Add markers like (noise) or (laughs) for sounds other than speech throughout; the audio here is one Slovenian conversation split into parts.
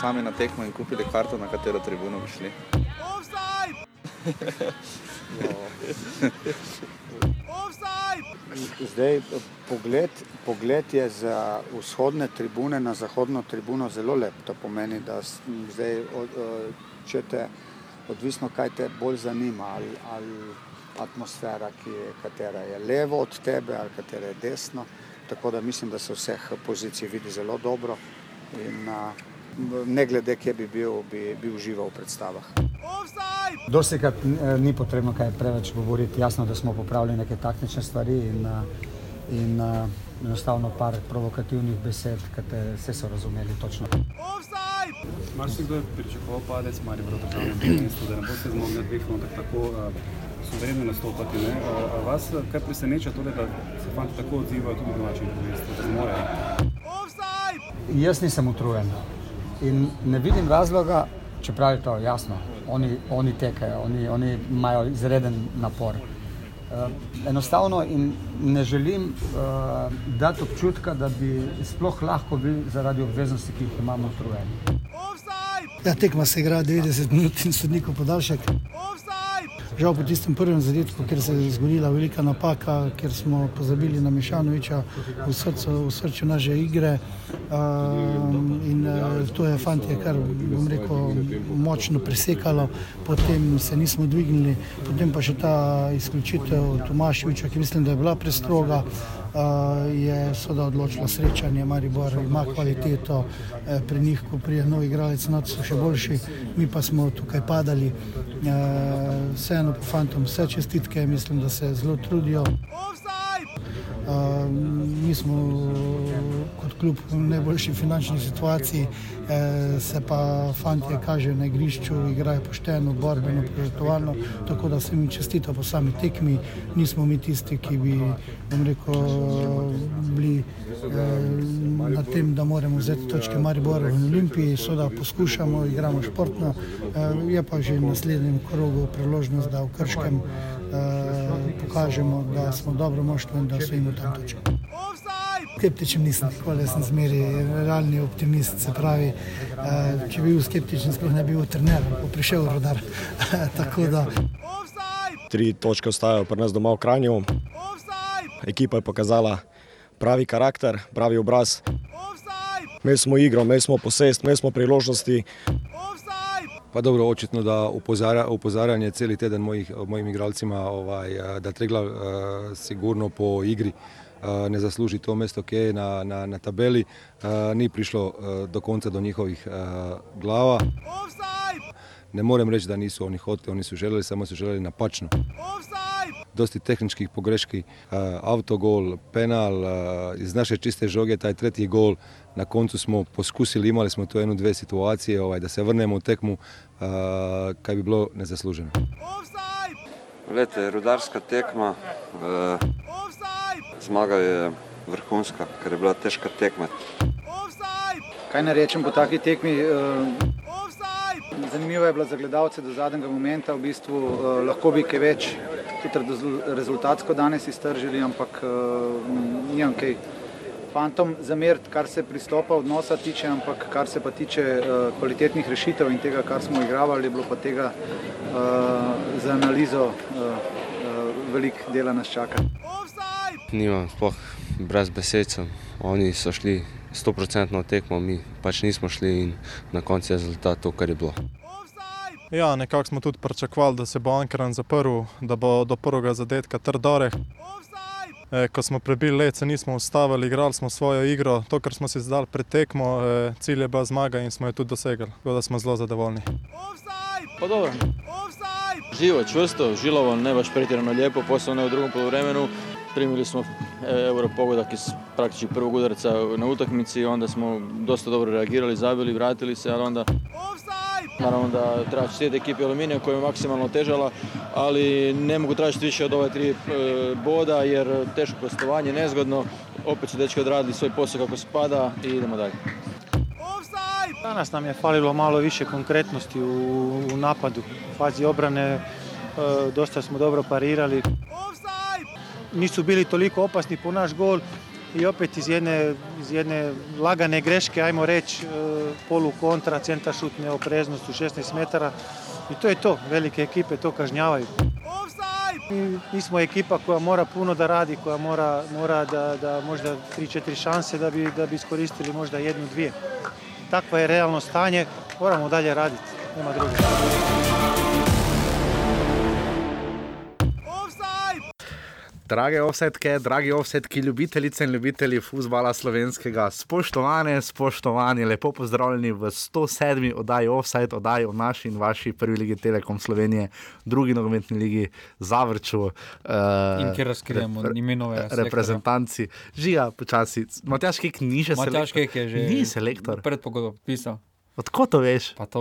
Sami na tekmo in kupili karto, na katero tribuno bi šli. (laughs) Zdaj, pogled, pogled je za vzhodne tribune na zahodno tribuno zelo lep. To pomeni, da zdaj, če te, odvisno kaj te bolj zanima, ali, ali atmosfera, ki je, katera je levo od tebe ali katera je desno. Tako da mislim, da se vseh pozicij vidi zelo dobro in a, ne glede, kje bi bil, bi, bi užival v predstavah. Dosikrat ni potrebno kaj preveč govoriti, jasno, da smo popravili neke taktične stvari in, eh, in eh, enostavno par provokativnih besed, ki vse so razumeli točno. Marsikdo je pričakoval padec Maribora v državnem prvenstvu, da ne boste zmogli na dveh frontah tako uh, suvereno nastopati. Ne? Uh, a vas kaj preseneča torej, da se fanti tako odzivajo tudi v domačem prvenstvu, da zmorejo? Jaz nisem utrujen in ne vidim razloga, čeprav je to jasno, oni, oni tekajo, oni, oni imajo izreden napor. Uh, enostavno in ne želim uh, dati občutka, da bi sploh lahko bili zaradi obveznosti, ki jih imamo, utrujeni. Ja, tekma se igra 90 minut in sodnikov podaljšek. Žal po tistem prvem zadetku, ker se je zgodila velika napaka, ker smo pozabili na Mišanoviča v srcu, v srcu naše igre. Um, in uh, to je fantje kar, bom rekel, močno presekalo, potem se nismo dvignili, potem pa še ta izključitev Tomaševiča, ki mislim, da je bila prestroga. Uh, je soda odločila srečanje, Maribor ima kvaliteto, eh, pri njih, ko prije nov igralec, not so še boljši, mi pa smo tukaj padali. Uh, vseeno po fantom vse čestitke, mislim, da se zelo trudijo. Uh, mi smo kot klub v najboljši finančni situaciji, eh, se pa fanti kažejo na igrišču, igrajo pošteno, borbeno, požrtovalno, tako da se mi čestita po sami tekmi. Nismo mi tisti, ki bi, rekel, bili eh, na tem, da moramo vzeti točke Maribora in Olimpiji, seveda poskušamo, igramo športno, eh, je pa že v naslednjem krogu priložnost, da v Krškem pokažemo, da smo dobro moštvo in da osvojimo tam točke. Skeptičen nisem, nikoli sem zmeri realni optimist, se pravi, eh, če bi bil skeptičen, sploh ne bi bil trener, bo prišel rodar. (laughs) Tako da Tri točke ostajajo pri nas doma v Kranju. Ekipa je pokazala pravi karakter, pravi obraz. Imeli smo igro, imeli smo posest, imeli smo priložnosti. Pa dobro, očitno da upozarja, upozarjanje celi teden mojih, mojim igralcima, ovaj, eh, da Triglav uh, sigurno po igri uh, ne zasluži to mesto, ki je na, na, na tabeli, uh, ni prišlo do konca do njihovih glava. Ne morem reči, da nisu oni hoteli, oni su želeli, samo su želeli napačno. Dosti tehničkih pogreški, uh, autogol, penal, uh, iz naše čiste žoge taj tretji gol. Na koncu smo poskusili, imali smo to jednu, dve situacije, ovaj, da se vrnemo u tekmu, uh, kaj bi bilo nezasluženo. Glede, rudarska tekma, eh, zmaga je vrhunska, ker je bila težka tekma. Kaj naj rečem po taki tekmi? Eh, Zanimivo je bilo za gledalce do zadnjega momenta, v bistvu eh, lahko bi kaj več tudi rezu- rezultatsko danes iztržili, ampak eh, nimam kaj fantom zameriti, kar se pristopa odnosa tiče, ampak kar se pa tiče eh, kvalitetnih rešitev in tega, kar smo igravali, je bilo pa tega eh, za analizo eh, eh, veliko dela nas čaka. Nimam sploh brez besed. Oni so šli 100% tekmo, mi pač nismo šli in na koncu je rezultat to, kar je bilo. Ja, nekako smo tudi pričakovali, da se bo Ankaran zaprl, da bo do prvega zadetka trdoreh. E, ko smo prebili let, se nismo ustavili, igrali smo svojo igro, to, kar smo si zdali pred tekmo, e, cilj je bila zmaga in smo jo tudi dosegli, tako da smo zelo zadovoljni. Pa dobro. Živo, čvrsto, žilavo, ne baš pretjerano lijepo, posebno ne u drugom poluvremenu. Primili smo e, euro pogodak iz praktički prvog udarca na utakmici, onda smo dosta dobro reagirali, zabili, vratili se, ali onda Naravno da treba čestiti ekipi Aluminija koja je maksimalno otežala, ali ne mogu tražiti više od ove tri e, boda jer teško gostovanje, nezgodno. Opet su dečki odradili svoj posao kako spada i idemo dalje. Danas nam je falilo malo više konkretnosti u, u napadu. U fazi obrane e, dosta smo dobro parirali. Nisu bili toliko opasni po naš gol i opet iz jedne, iz jedne lagane greške, ajmo reći, e, polu kontra, centar šut, neopreznost u 16 metara. I to je to, velike ekipe to kažnjavaju. Mi, mi smo ekipa koja mora puno da radi, koja mora, mora da, da možda 3-4 šanse da bi, da bi iskoristili možda jednu, dvije. Takvo je realno stanje, moramo dalje raditi, nema druge. Drage offsetke, dragi offsetki, ljubitelice in ljubitelji futbola slovenskega, spoštovane, spoštovani, lepo pozdravljeni v 107. oddaji Offside, oddaji o naši in vaši prvi ligi Telekom Slovenije, drugi nogometni ligi Zavrču. Uh, in kjer razkrijemo rep, imenove reprezentanci. Žiga, počasi. Matjaš Kek ni še selektor. Matjaš Kek je že ni selektor. Predpogodbo pisal. Odkot to veš? Pa to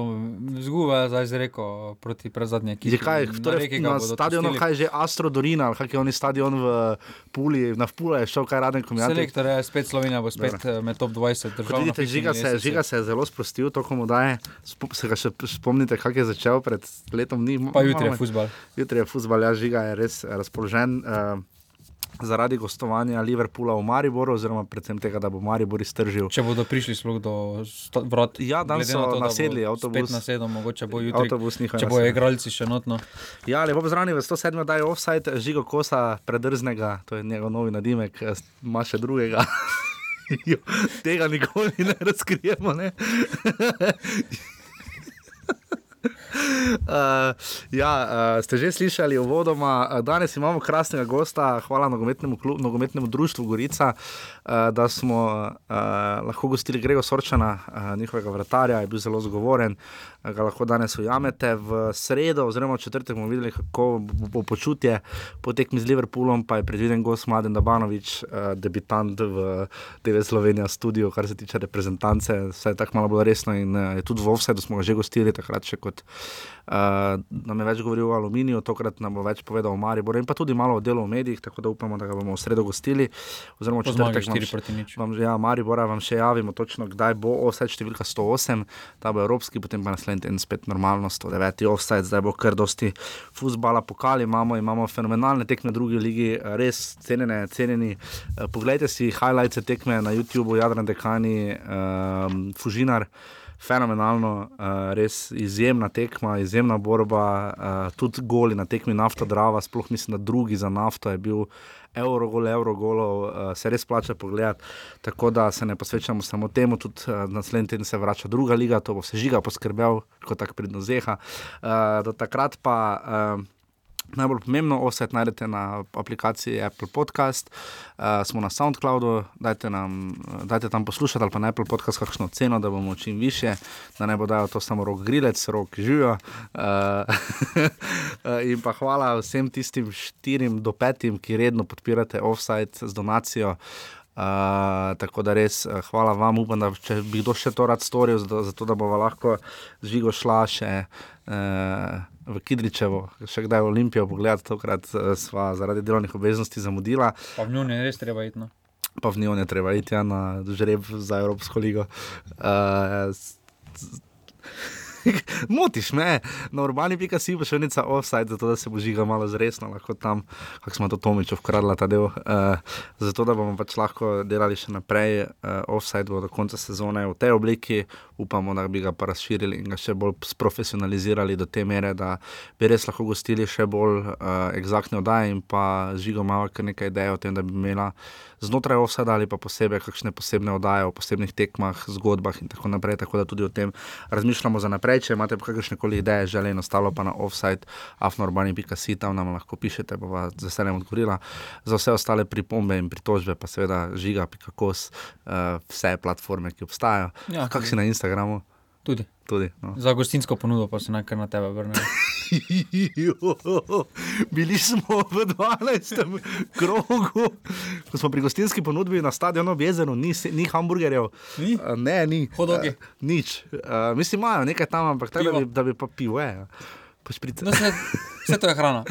zguba je zdaj rekel proti prezadnji ekipi. Je kaj, torej, na, na stadionu, kaj že Astro Dorina, ali kak je oni stadion v Puli, na Pula je šel kaj raden komentar. Selektor je spet Slovenija, bo spet Dobre. med top 20 držav. Vidite, žiga se, žiga se je zelo sprostil, to komu daje. Se ga še spomnite, kak je začel pred letom dni. Pa jutri je futbal. Jutri je futbal, ja, žiga je res razpoložen. Uh, zaradi gostovanja Liverpoola v Mariboru, oziroma predvsem tega, da bo Maribor iztržil. Če bodo prišli sploh do vrat, ja, danes so to, nasedli avtobus. Nasedel, mogoče bo jutri. Avtobus njihov. Če bojo igralci še notno. Ja, lepo pozdravljeni v 107. daj offside, žigo kosa, predrznega, to je njegov novi nadimek, ima še drugega. (laughs) jo, tega nikoli ne razkrijemo. Ne? (laughs) Uh, ja, uh, ste že slišali uvodoma, danes imamo krasnega gosta, hvala nogometnemu, klub, nogometnemu društvu Gorica, uh, da smo uh, lahko gostili Grego Sorčana, uh, njihovega vratarja, je bil zelo zgovoren, uh, ga lahko danes ujamete. V sredo, oziroma četrtek, bomo videli, kako bo, bo počutje po tekmi z Liverpoolom, pa je predviden gost Mladen Dabanovič, uh, debitant v TV Slovenija studio, kar se tiče reprezentance, vse je tako malo bolj resno in uh, tudi v Ovsedu smo ga že gostili, takrat še kot. Uh, nam je več govoril o aluminiju, tokrat nam bo več povedal o Mariboru in pa tudi malo o delu v medijih, tako da upamo, da ga bomo v sredo gostili. Oziroma, če bomo štiri proti nič. Vam, ja, Maribora vam še javimo točno, kdaj bo offset številka 108, ta bo evropski, potem pa naslednji teden spet normalno 109 offset, zdaj bo kar dosti futbala pokali, imamo, imamo fenomenalne tekme v drugi ligi, res cenjene, cenjeni. Uh, poglejte si highlights tekme na YouTubu, Jadran Dekani, uh, Fužinar fenomenalno, uh, res izjemna tekma, izjemna borba, uh, tudi goli na tekmi nafta Drava, sploh mislim, da drugi za nafto je bil. Euro, gol, euro, golov, uh, se res plača pogledati. Tako da se ne posvečamo samo temu, tudi uh, naslednji teden se vrača druga liga, to bo se žiga poskrbel, kot tak pridno zeha. Uh, do takrat pa. Uh, Najbolj pomembno, offset najdete na aplikaciji Apple Podcast, uh, smo na SoundCloudu, dajte, nam, dajte tam poslušati ali pa na Apple Podcast kakšno ceno, da bomo čim više, da ne bo dajal to samo rok grilec, rok živijo. Uh, (laughs) in pa hvala vsem tistim štirim do petim, ki redno podpirate offset z donacijo. Uh, tako da res hvala vam, upam, da če bi kdo še to rad storil, zato, zato da bo lahko zvigo šla še. Uh, v Kidričevo, še kdaj v Olimpijo pogledati, tokrat uh, sva zaradi delovnih obveznosti zamudila. Pa v njo ne res treba iti. No? Pa v njo ne treba iti ja, na žreb za Evropsko ligo. Uh, (laughs) Motiš me, na urbani pika si še nekaj offside, zato da se bo žiga malo zresno, lahko tam, kako smo to Tomičo vkradla ta del. Uh, zato da bomo pač lahko delali še naprej, uh, offside bo do konca sezone v tej obliki, upamo, da bi ga pa razširili in ga še bolj sprofesionalizirali do te mere, da bi res lahko gostili še bolj uh, eksaktne oddaje in pa žigo malo nekaj idej o tem, da bi imela znotraj offside ali pa posebej kakšne posebne oddaje o posebnih tekmah, zgodbah in tako naprej, tako da tudi o tem razmišljamo za naprej če imate kakršne koli ideje, želeno ostalo pa na offside, afnorbani.si, tam nam lahko pišete, bo vas z veseljem odgovorila. Za vse ostale pripombe in pritožbe, pa seveda žiga.kos, uh, vse platforme, ki obstajajo. Ja, Kak si na Instagramu? Tudi. Tudi, no. Za gostinsko ponudbo pa se najkar na tebe vrne. (laughs) Bili smo v 12. krogu, ko smo pri gostinski ponudbi na stadionu Bjezeru, ni, ni hamburgerjev. Ni? Ne, ni. Uh, nič. Uh, mislim, imajo nekaj tam, ampak tako, da, da bi pa pivo. Ja. No, se, Vse to je hrana.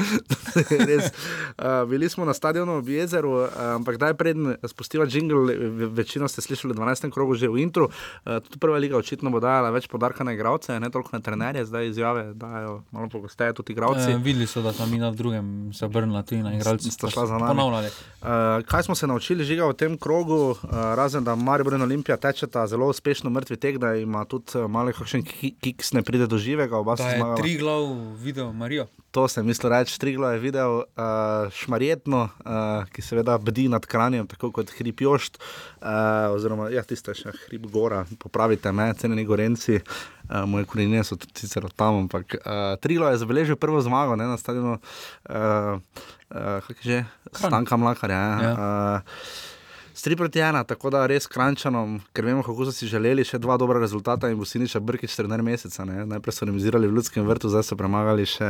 (laughs) Res. Uh, bili smo na stadionu ob jezeru, ampak daj predn spustiva jingle, ve- večino ste slišali v 12. krogu že v intru. Uh, tudi prva liga očitno bo dajala več podarka na igralce, ne toliko na trenerje, zdaj izjave dajo malo pogosteje tudi igralci. E, videli so, da smo mi na drugem se obrnili tudi na igralce. Sta šla za nami. Ponavljali. Uh, kaj smo se naučili žiga v tem krogu, uh, razen da Maribor in Olimpija tečeta zelo uspešno mrtvi tek, da ima tudi uh, malo kakšen ki- kiks ne pride do živega, oba sta zmagala. tri glav videl Marijo. To sem mislil reči, Triglo je videl uh, šmarjetno, uh, ki seveda bdi nad kranjem, tako kot hrib Jošt, uh, oziroma ja, tiste še hrib Gora, popravite me, cenjeni gorenci. Uh, moje korenine so tudi sicer tam, ampak uh, Triglo je zabeležil prvo zmago ne, na stadionu, uh, uh, kako je že, Stanka Mlakarja. Ja. Uh, 3 proti 1, tako da res krančanom, ker vemo, kako so si želeli še dva dobra rezultata in bo Siniša Brkič trener meseca. Ne? Najprej so remisirali v Ljudskem vrtu, zdaj so premagali še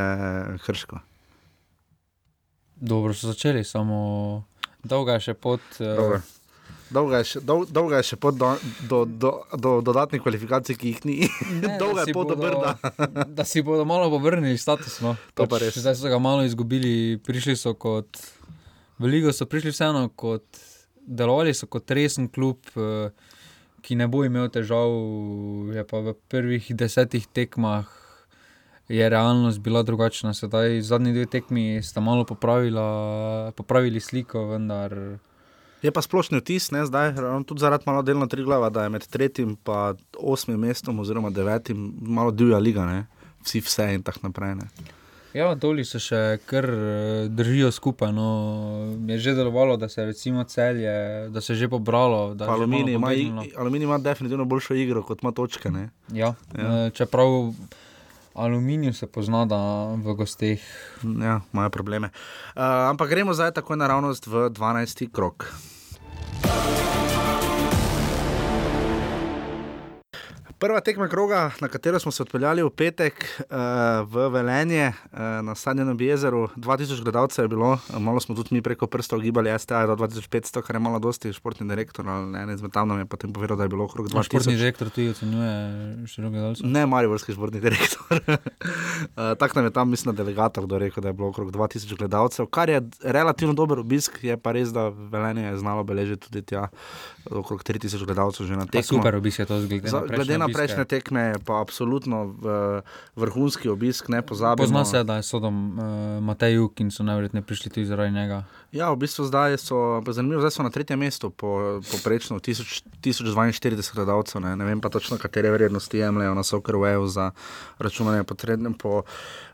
Krško. Dobro so začeli, samo dolga je še pot. eh, Dobro. Dolga je, še, dol, dolga je še pot do, do, do, do dodatnih kvalifikacij, ki jih ni. Ne, (laughs) dolga je pot do bodo- Brda. (laughs) da si bodo malo povrnili status. No. To pa res. Zdaj so ga malo izgubili, prišli so kot. V ligo so prišli vseeno kot. Delovali so kot resen klub, eh, ki ne bo imel težav. Je pa v prvih desetih tekmah je realnost bila drugačna. Sedaj zadnji dve tekmi sta malo popravila, popravili sliko, vendar. Je pa splošni vtis, ne, zdaj, tudi zaradi malo delno tri glava, da je med tretjim in osmim mestom, oziroma devetim, malo divja liga, ne. vsi vse in tako naprej. Ne. Ja, doli se še kar eh, držijo skupaj. No. Je že delovalo, da se recimo celje, da se je že pobralo. Aluminij ima, Aluminij ima definitivno boljšo igro, kot ima točke. Ne. Ja, Ja. ja. Čeprav aluminij se pozna, da v gosteh. Ja, imajo probleme. Uh, ampak gremo zdaj tako naravnost v 12. krok. Prva tekma kroga, na katero smo se odpeljali v petek uh, v Velenje uh, na Sadjenem jezeru, 2000 gledalcev je bilo, eh, malo smo tudi mi preko prstov gibali, STA do 2500, kar je malo dosti, športni direktor, ali en izmed tam nam je potem povedal, da je bilo okrog 2000. Športni direktor tudi ocenjuje širok gledalcev. Ne, Mariborski športni direktor. uh, (laughs) Tako nam je tam, mislim, delegator rekel, da je bilo okrog 2000 gledalcev, kar je relativno dober obisk, je pa res, da Velenje je znalo beležiti tudi tja okrog 3000 gledalcev že na Pa tekmo. super obisk je to prejšnje glede na. Prejšnje tekme je pa absolutno vrhunski obisk, ne pozabimo. Pozna se, da je sodom uh, Matej Juk in so najverjetneje prišli tudi zaradi njega. Ja, v bistvu zdaj so, zanimivo, zdaj so na tretjem mestu, po, poprečno 1000 1042 gledalcev. Ne. ne vem pa točno, katere vrednosti jemljajo na Soccerwayu za računanje potrebne po,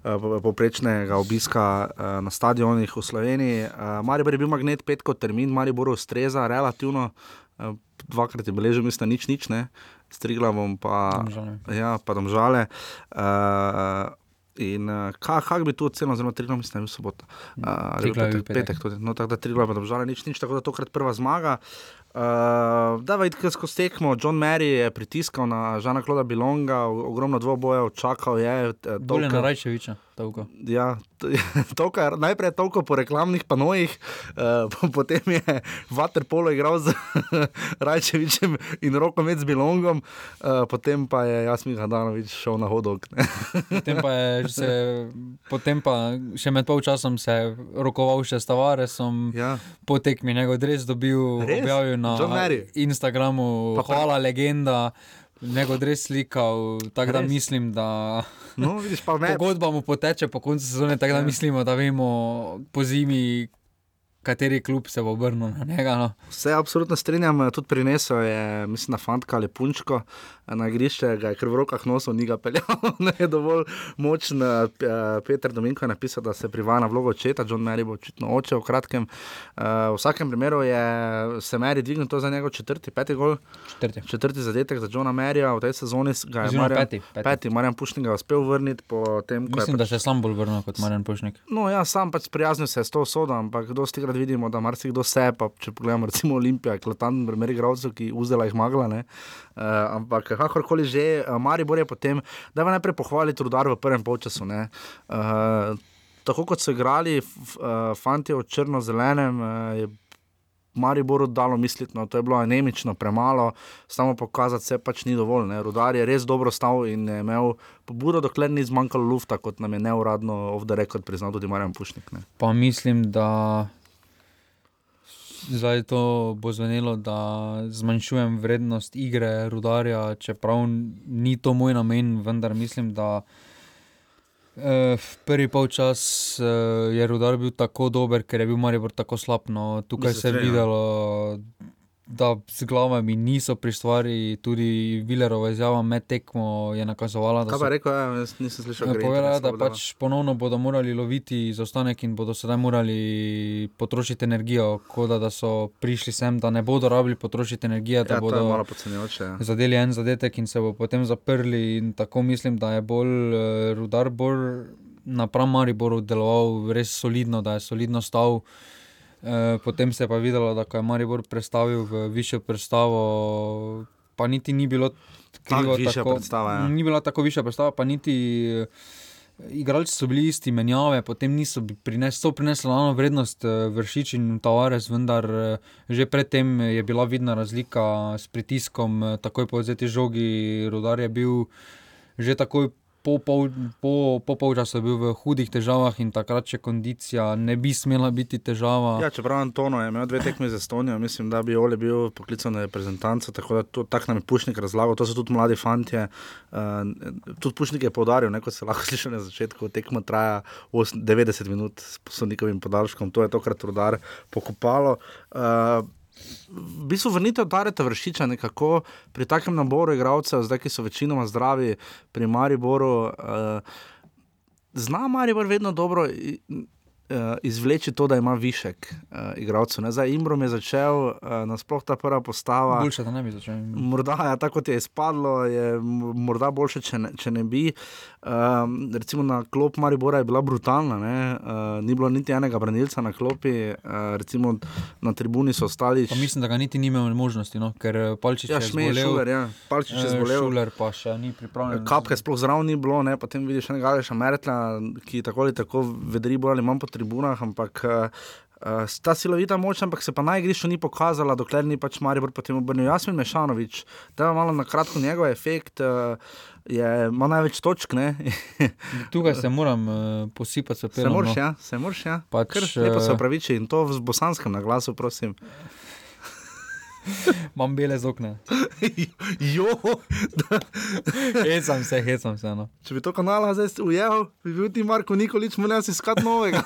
eh, po, poprečnega obiska uh, na stadionih v Sloveniji. Maribor je bil magnet petkov termin, Maribor ustreza relativno. Dvakrat je beležil, mislim, nič, nič, ne. S Triglavom pa, Domžale. ja, pa domžale. Uh, In uh, kako kak bi tu ocenil, zelo tri, mislim, da je bil sobota. Uh, Triglav je bil petek, petek tudi. No, tako da tri glave domžale, nič, nič, tako da tokrat prva zmaga. Uh, da, vidite, skozi tekmo, John Mary je pritiskal na Žana Kloda Bilonga, ogromno dvobojev, čakal je. eh, tolkel- na Rajčeviča, Ja, t- (laughs) tolka, je- najprej je toliko po reklamnih panojih, uh, potem je Vaterpolo igral z (laughs) Rajčevičem in rokomet z Bilongom, uh, potem pa je Jasmin Hadanovič šel na hodok. (laughs) Potem pa, je se, potem pa še med polčasom se je rokoval še s Tavaresom, ja. po tekmi njegov dres dobil, Res? objavil na? Instagramu, pa pa- hvala legenda. Njegov dres slikal, tako da Res? mislim, da No, vidiš pa me. (laughs) pogodba mu poteče po koncu sezone, tako da Ja. mislimo, da vemo po zimi, kateri klub se bo obrnil na njega. No. Se absolutno strinjam, tudi prinesel je, mislim, na fantka ali punčko na igrišče, ga je kar v rokah nosil, ni ga peljal, (laughs) ne je dovolj močen. eh, eh, Peter Dominko je napisal, da se privaja na vlogo očeta, John Mary bo očitno oče v kratkem. Eh, V vsakem primeru je se Mary dvignil, to za njegov četrti, peti gol. Četrti. Četrti zadetek za Johna Maryja v tej sezoni. Ga je Oziroma Marjan, peti, peti. peti Marjan Pušnik ga je uspel vrniti tem, Mislim, je da še sam bolj vrnil kot Marjan Pušnik. No, ja, sam pač sprijaznil se je s to sodo, ampak dosti krat vidimo, da marsikdo se, pa če pogledamo recimo Olimpijo, eklatanten primer igralcev, ki vzela jih magla. ne. Uh, ampak kakorkoli že, uh, Maribor je potem, da je najprej pohvaliti rudar v prvem polčasu. Uh, tako kot so igrali uh, fanti v črno-zelenem, uh, je Mariboru dalo misliti, no, to je bilo anemično, premalo, samo pokazati se pač ni dovolj. Ne. Rudar je res dobro stal in imel pobudo, dokler ni zmanjkalo lufta, kot nam je neuradno ovda rekel, priznal tudi Marjan Pušnik. Ne. Pa mislim, da zdaj to bo zvenelo, da zmanjšujem vrednost igre rudarja, čeprav ni to moj namen, vendar mislim, da. Uh, prvi polčas uh, je rudar bil tako dober, ker je bil Maribor tako slab. No, tukaj se je videlo, da z glavami niso pri stvari, tudi Vilerova izjava med tekmo je nakazovala. Kaj pa je rekel, ja, jaz nisem slišal, kaj je rekel. Da pač ponovno bodo morali loviti zaostanek in bodo sedaj morali potrošiti energijo, kot da, da so prišli sem, da ne bodo rabili potrošiti energije, da Ja, bodo malo podcenjujoče, ja. zadeli en zadetek in se bo potem zaprli. In tako mislim, da je bolj uh, rudar bolj napram Mariboru deloval res solidno, da je solidno stal. Eh, Potem se je pa videlo, da je Maribor predstavil v višjo predstavo, pa niti ni bilo krivo. višja tako, predstava, ja. Ni bila tako višja predstava, pa niti eh, igralci so bili isti, menjave, potem niso bi prines, so prinesli eno vrednost eh, Vršič in Tavares, vendar že predtem je bila vidna razlika s pritiskom, takoj po vzeti žogi, Rudar je bil že takoj. Po, pol, po, po polčasu je bil v hudih težavah in takrat, če kondicija ne bi smela biti težava. Ja, čeprav Antono je imel dve tekmi za Estonijo, mislim, da bi Ole bil poklican na reprezentanco, tako da to, tak nam je Pušnik razlagal, to so tudi mladi fantje. Uh, tudi Pušnik je podaril, kot se lahko sliši na začetku, tekma traja 8, 90 minut s poslovnikovim podaljškom, to je tokrat rudar pokopalo. Uh, V bistvu vrnitev Dareta Vršiča nekako pri takem naboru igralcev, zdaj ki so večinoma zdravi, pri Mariboru, uh, zna Maribor vedno dobro i- uh, izvleči to, da ima višek uh, igralcev. Zdaj Imbrom je začel, uh, nasploh ta prva postava. Boljše, da ne bi začel. Morda ja, tako, kot je izpadlo, je morda boljše, če ne, če ne bi. Um, recimo na klop Maribora je bila brutalna, ne? uh, ni bilo niti enega branilca na klopi, uh, recimo na tribuni so ostali. Pa mislim, da ga niti ni imel možnosti, no? ker Palčič Ja, je Šmej, zbolel. Šuler, ja. Palčič je zbolel. Šuler pa še ni pripravljen. Kapke sploh zraven ni bilo, ne? potem vidiš enega Aleša Mertla, ki tako ali tako vedri bolj ali manj po tribunah, ampak uh, uh, ta silovita moč, ampak se pa na igrišču ni pokazala, dokler ni pač Maribor potem obrnil. Jasmin Mešanovič, da je malo na kratko njegov efekt. Uh, Je, ima največ točk? (laughs) Tukaj se moram uh, posipati Se pepelom. moraš, no. ja, se moraš, ja. Pač, Kar lepo se eh, opraviči in to v bosanskem naglasu, prosim. (laughs) Imam bele z okna. (laughs) jo, hecam se, hecam se. No. Če bi to kanala zdaj ujel, bi bil ti Marko Nikolič, moral si iskati novega.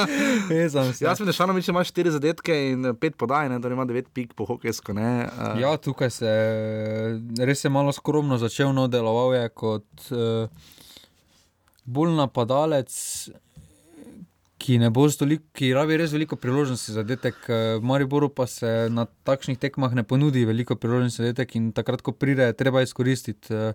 (laughs) hecam se. Jaz mi nešanovič ima štiri zadetke in eh, pet podaj, ne, torej ima devet pik po hokejsko. Ne, uh, Ja, tukaj se res je malo skromno začel, no, deloval je kot uh, bolj napadalec, ki ne bo stoliko, ki rabi res veliko priložnosti za detek. V Mariboru pa se na takšnih tekmah ne ponudi veliko priložnosti za detek in takrat, ko pride, je treba izkoristiti. eh,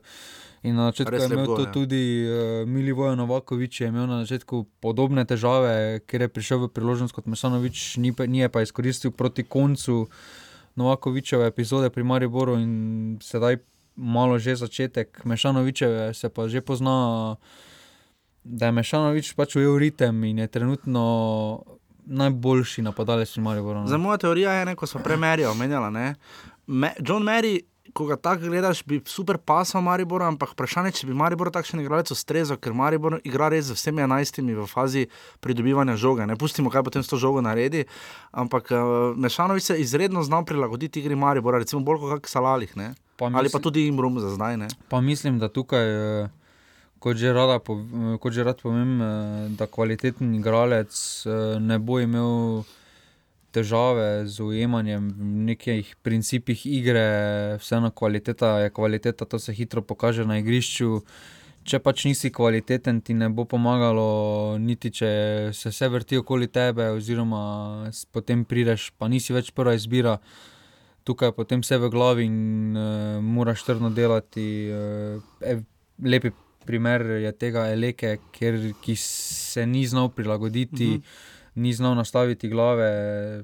In na začetku Res je imel gol, to ja. tudi uh, Milivoje Novakovič, je imel na začetku podobne težave, ker je prišel v priložnost kot Mesanovič, ni, pa- ni je pa izkoristil proti koncu Novakovičeve epizode pri Mariboru in sedaj malo že začetek Mešanovičeve se pa že pozna, da je Mešanovič pač ujel ritem in je trenutno najboljši napadalec pri Mariboru. Za moja teorija je, ne, ko smo prej Merija omenjali. ne, Me, John Mary, ko ga tako gledaš, bi super pasal Mariboru, ampak vprašanje, če bi Maribor takšen igralec ustrezal, ker Maribor igra res z vsemi enajstimi v fazi pridobivanja žoga. Ne pustimo, kaj potem s to žogo naredi, ampak uh, Mešanovič se izredno zna prilagoditi igri Maribora, recimo bolj kot Salalih. Ne? Pa Ali pa mislim- tudi Imbrum za zdaj. Ne? Pa mislim, da tukaj, eh, kot že, pov- kot že rad povem, eh, da kvaliteten igralec eh, ne bo imel težave z ujemanjem v nekih principih igre, vseeno kvaliteta je kvaliteta, to se hitro pokaže na igrišču. Če pač nisi kvaliteten, ti ne bo pomagalo, niti če se vse vrti okoli tebe, oziroma potem prideš, pa nisi več prva izbira tukaj potem vse v glavi in uh, moraš trdno delati. Uh, lepi primer je tega Eleke, ker, ki se ni znal prilagoditi, mm. -hmm. ni znal nastaviti glave,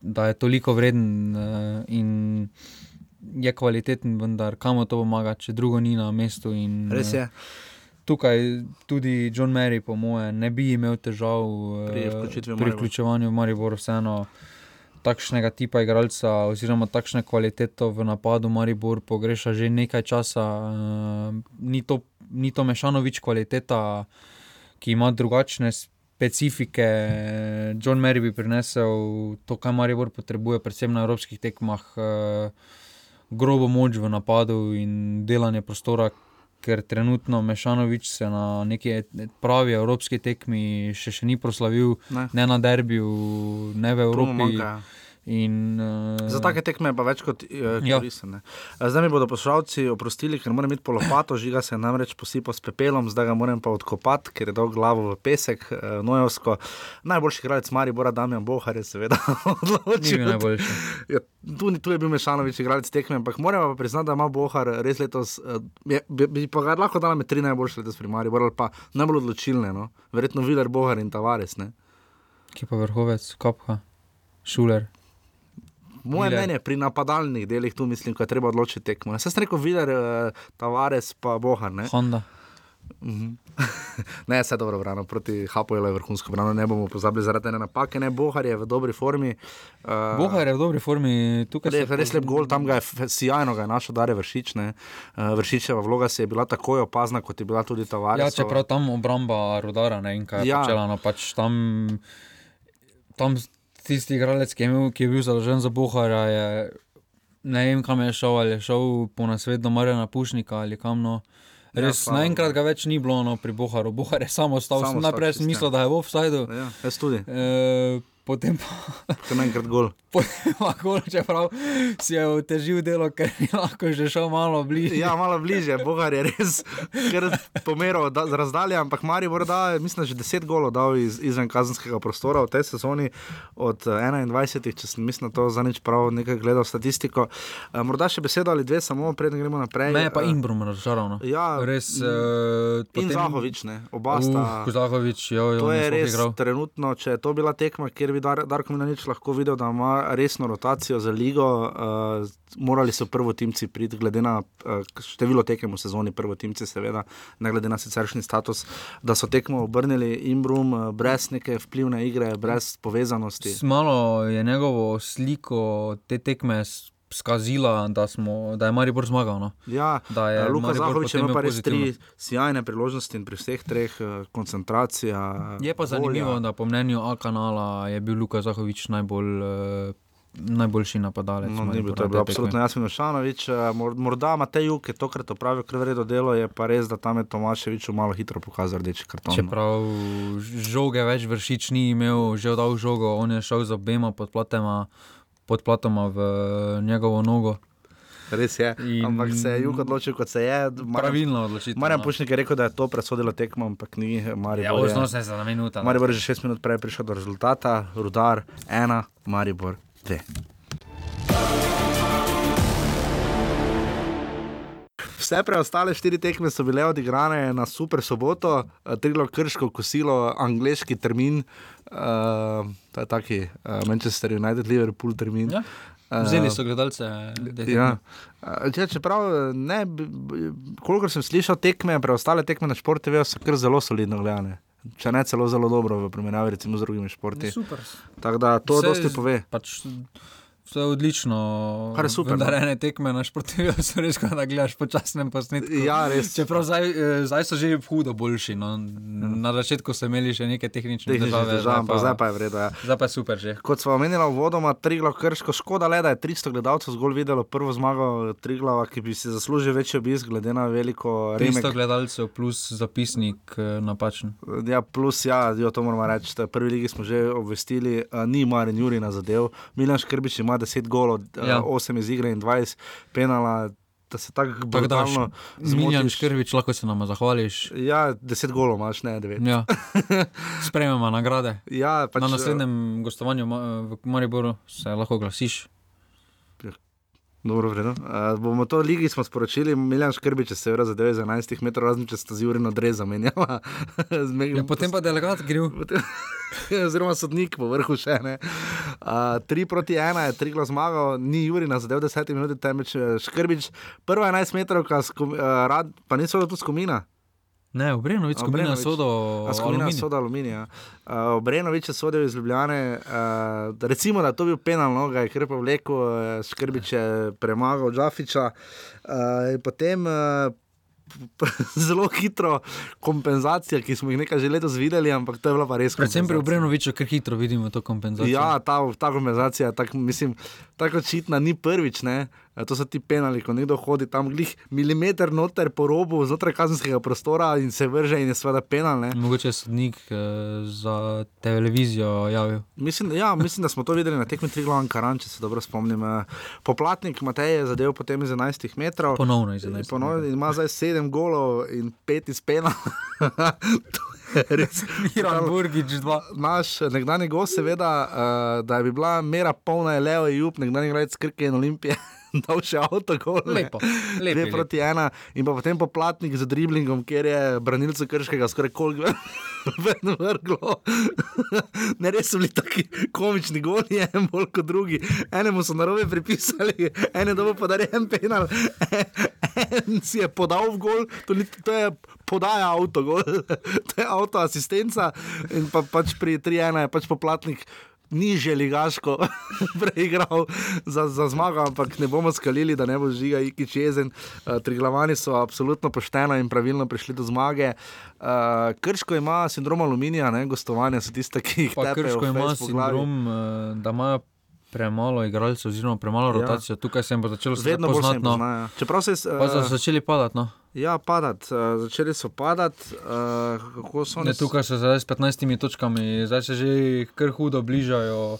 da je toliko vreden uh, in je kvaliteten, vendar kam to pomaga, če drugo ni na mestu. In, Res je. eh, Tukaj tudi John Mary, po mojem, ne bi imel težav Pri eh, v pri Maribor. vključevanju v Maribor, vseeno takšnega tipa igralca, oziroma takšne kvalitete v napadu, Maribor pogreša že nekaj časa. Ni, to, ni to Mešanovič kvaliteta, ki ima drugačne specifike. John Mary bi prinesel to, kar Maribor potrebuje, predvsem na evropskih tekmah, uh, grobo moč v napadu in delanje prostora. Ker trenutno Mešanovič se na neki pravi evropski tekmi še, še ni proslavil, ne. ne na derbiju, ne v Evropi. In, uh, Za take tekme je pa več kot uh, koristen. Zdaj mi bodo poslušalci oprostili, ker moram imeti polopato, žiga se namreč posipa s pepelom, zdaj ga moram pa odkopati, ker je dal glavo v pesek, uh, nojovsko. Najboljši igralec Mari Bora Damjan Bohar je seveda (laughs) odločil. Ja, tu, tu je bil Mešanovič igralec tekme, ampak moram pa priznati, da ima Bohar res letos, uh, je, bi, bi pa ga lahko dala med tri najboljše letos pri Mari ali pa najbolj odločilne, no? verjetno Viler, Bohar in Tavares. Ne? Ki pa vrhovec, Kopka, Šuler. Moje Miller. mnenje pri napadalnih delih tu mislim, da je treba odločiti tekmo. Jaz sem rekel, videl, uh, Tavares pa Bohar. Ne? Honda. Mm -hmm. (laughs) ne, vse dobro, brano. proti Hapojlu je vrhunsko brano, ne bomo pozabili zaradi ene napake. Ne, Bohar je v dobri formi. Uh, Bohar je v dobri formi, tukaj je res lep gol, tam ga je sjajno, ga je našel Dare Vršič. Uh, Vršičeva vloga se je bila tako opazna, kot je bila tudi Tavares. Ja, čeprav tam obramba Rudara, ne in kaj je ja. počela, no pač tam. tam tisti igralec, ki je, imel, ki je bil zadolžen za Bohara, je, ne vem, kam je šel, ali je šel po nasvet do Marjana Pušnika ali kam. No. Res, ja, naenkrat ga več ni bilo no, pri Boharu, Bohar je samo ostal, najprej sem mislil, da je v offsajdu. Ja, jaz tudi. E, potem pa. Kot enkrat gol. (laughs) Potem pa gol, čeprav si je otežil delo, ker je lahko že šel malo bližje. Ja, malo bližje, Bogar je res, ker pomeral z razdalje, ampak Mari morda, mislim, že 10 golov dal iz, izven kazenskega prostora v tej sezoni od 21, če sem mislim, to za nič prav nekaj gledal statistiko. Morda še besedo ali dve, samo preden gremo naprej. Je pa Imbrum razočaral. No. Ja, res. Uh, in potem... Zahovič, ne, oba sta. Uh, Zahovič, jo, jo, to je res igral. trenutno, če je to bila tekma, kjer bi Dar Darko Milanič lahko videl, da ima resno rotacijo za ligo. Uh, morali so prvo timci priti, glede na uh, število tekem v sezoni, prvo timci, seveda, ne glede na siceršnji status, da so tekmo obrnili in brum, uh, brez neke vplivne igre, brez povezanosti. Malo je njegovo sliko te tekme. Skazila, da, smo, da je Maribor zmagal. No. Ja, da je Luka Zahovič imel pa res tri sjajne priložnosti in pri vseh treh koncentracija. Je pa zanimivo, volja. da po mnenju A kanala je bil Luka Zahovič najbolj uh, najboljši napadalec. No, ni bil to bil absolutno Jasmin Šanovič. Morda Matej Juk je tokrat opravil kar vredno delo, je pa res, da tam je Tomaševič malo hitro pokazal rdeči karton. Čeprav žoge več vršič ni imel, že oddal žogo, on je šel z obema podplatoma, podplatoma v njegovo nogo. Res je, in... ampak se je jug odločil, kot se je. Pravilno odločil. Marjan no. Pušnik je rekel, da je to presodilo tekmo, ampak ni. Maribor ja, je, za minuta, no. Maribor je že šest minut prej prišel do rezultata, rudar, ena, Maribor, dve. Vse preostale štiri tekme so bile odigrane na super soboto, trilo krško kosilo, angliški termin, uh, to je taki uh, Manchester United, Liverpool termin. Ja. Vzeli so gledalce. Ja. Ja, čeprav, ne, kolikor sem slišal tekme, preostale tekme na športu, so kar zelo solidno gledane. Če ne celo zelo dobro, v primerjavi z drugimi športi. Tako da to dosti pove. Pač, Vse je odlično. Kar je super. Da ne tekme na športu, (laughs) so res, da gledaš počasnem posnetku. Ja, res. Čeprav zdaj, zdaj so že hudo boljši. No. Na začetku so imeli še neke tehnične težave. Zdaj pa, zdaj pa je vredno. Ja. Zdaj pa je super že. Kot smo omenili v vodoma, Triglav krško, škoda le, da je 300 gledalcev zgolj videlo prvo zmago Triglava, ki bi si zaslužil večji obisk, glede na veliko. 300 remek. gledalcev plus zapisnik napačen. Ja, plus ja, jo, to moramo reči. Prvi ligi smo že obvestili, ni Marin Juri na zadev. Milan Škrbič ima 10 golov, ja. 8 iz igre in 20 penala. Da se tako brutalno zmeniš. Škrbič, lahko se nam zahvališ. Ja, 10 golov imaš, ne 9. Ja. (laughs) Sprejmemo nagrade. Ja, pač, Na naslednjem gostovanju v Mariboru se lahko glasiš. Dobro, vredno. Uh, bomo to ligi smo sporočili, Miljan Škrbič, se je za 11 metrov, razen če ste z Jurinom Drez zamenjali. ja, potem pa delegat griv. (laughs) Oziroma sodnik po vrhu še ne. 3 uh, proti 1 je tri glas zmagal, ni Juri na zadev 10 minut, temveč Škrbič. Prva 11 metrov, uh, rad, pa niso tu skomina. Ne, Obrenovič, skupina Sodo, skupina Aluminij. Soda Aluminija. Uh, Obrenovič je sodel iz Ljubljane. Uh, recimo, da to bil penal, no, je krpa vleko, uh, Škrbič je premagal Džafiča. Uh, potem uh, (laughs) zelo hitro kompenzacija, ki smo jih nekaj že letos videli, ampak to je bila pa res. Predvsem pri. Obrenoviču, ker hitro vidimo to kompenzacijo. Ja, ta, ta kompenzacija, tak, mislim, tako očitna, ni prvič. Ne? To so ti penali, ko nekdo hodi tam glih milimeter noter po robu znotraj kazenskega prostora in se vrže in je seveda penal. Ne? Mogoče je sodnik eh, za televizijo javil. Mislim, ja, mislim, da smo to videli na tekmi Triglav Karan, če se dobro spomnim. Eh, Poplatnik Matej je zadev potem iz 11 metrov. Ponovno iz 11 Ponovno ima zdaj 7 golov in 5 iz pena. (laughs) To je Res, (laughs) Miran Burgič, dva. Naš nekdani gost, seveda, uh, da bi bila mera polna, je Leo Jup, nekdani igralec Krke in Olimpije. Dal še avto, ne. Lepo, lepo, Dve proti ena, in pa potem poplatnik z driblingom, kjer je branilcu krškega skoraj koliko vedno (laughs) vrglo. (laughs) ne res so bili taki komični goli, en bolj kot drugi. Enemu so narobe pripisali, en je dobil podarjen penal, en si je podal v gol, to, ni, to je podaja avto, gol. (laughs) to je avto asistenca in pa, pač pri 3-1 je pač poplatnik. Ni že ligaško (laughs) preigral za, za zmago, ampak ne bomo skalili, da ne bo žiga iki čezen. Uh, Triglavani so absolutno pošteno in pravilno prišli do zmage. Uh, Krško ima sindrom aluminija, ne? gostovanja so tiste, ki jih tepejo Krško ima sindrom, eh, da imajo premalo igralcev, oziroma premalo Ja. rotacije. Tukaj se jim bo začelo jim poznati. Pozna, ja. Čeprav se je, Pa so začeli padati. No. Ja, padati, uh, začeli so padati. Uh, so Ne, tukaj so zdaj s 15 točkami, zdaj se že kar hudo bližajo.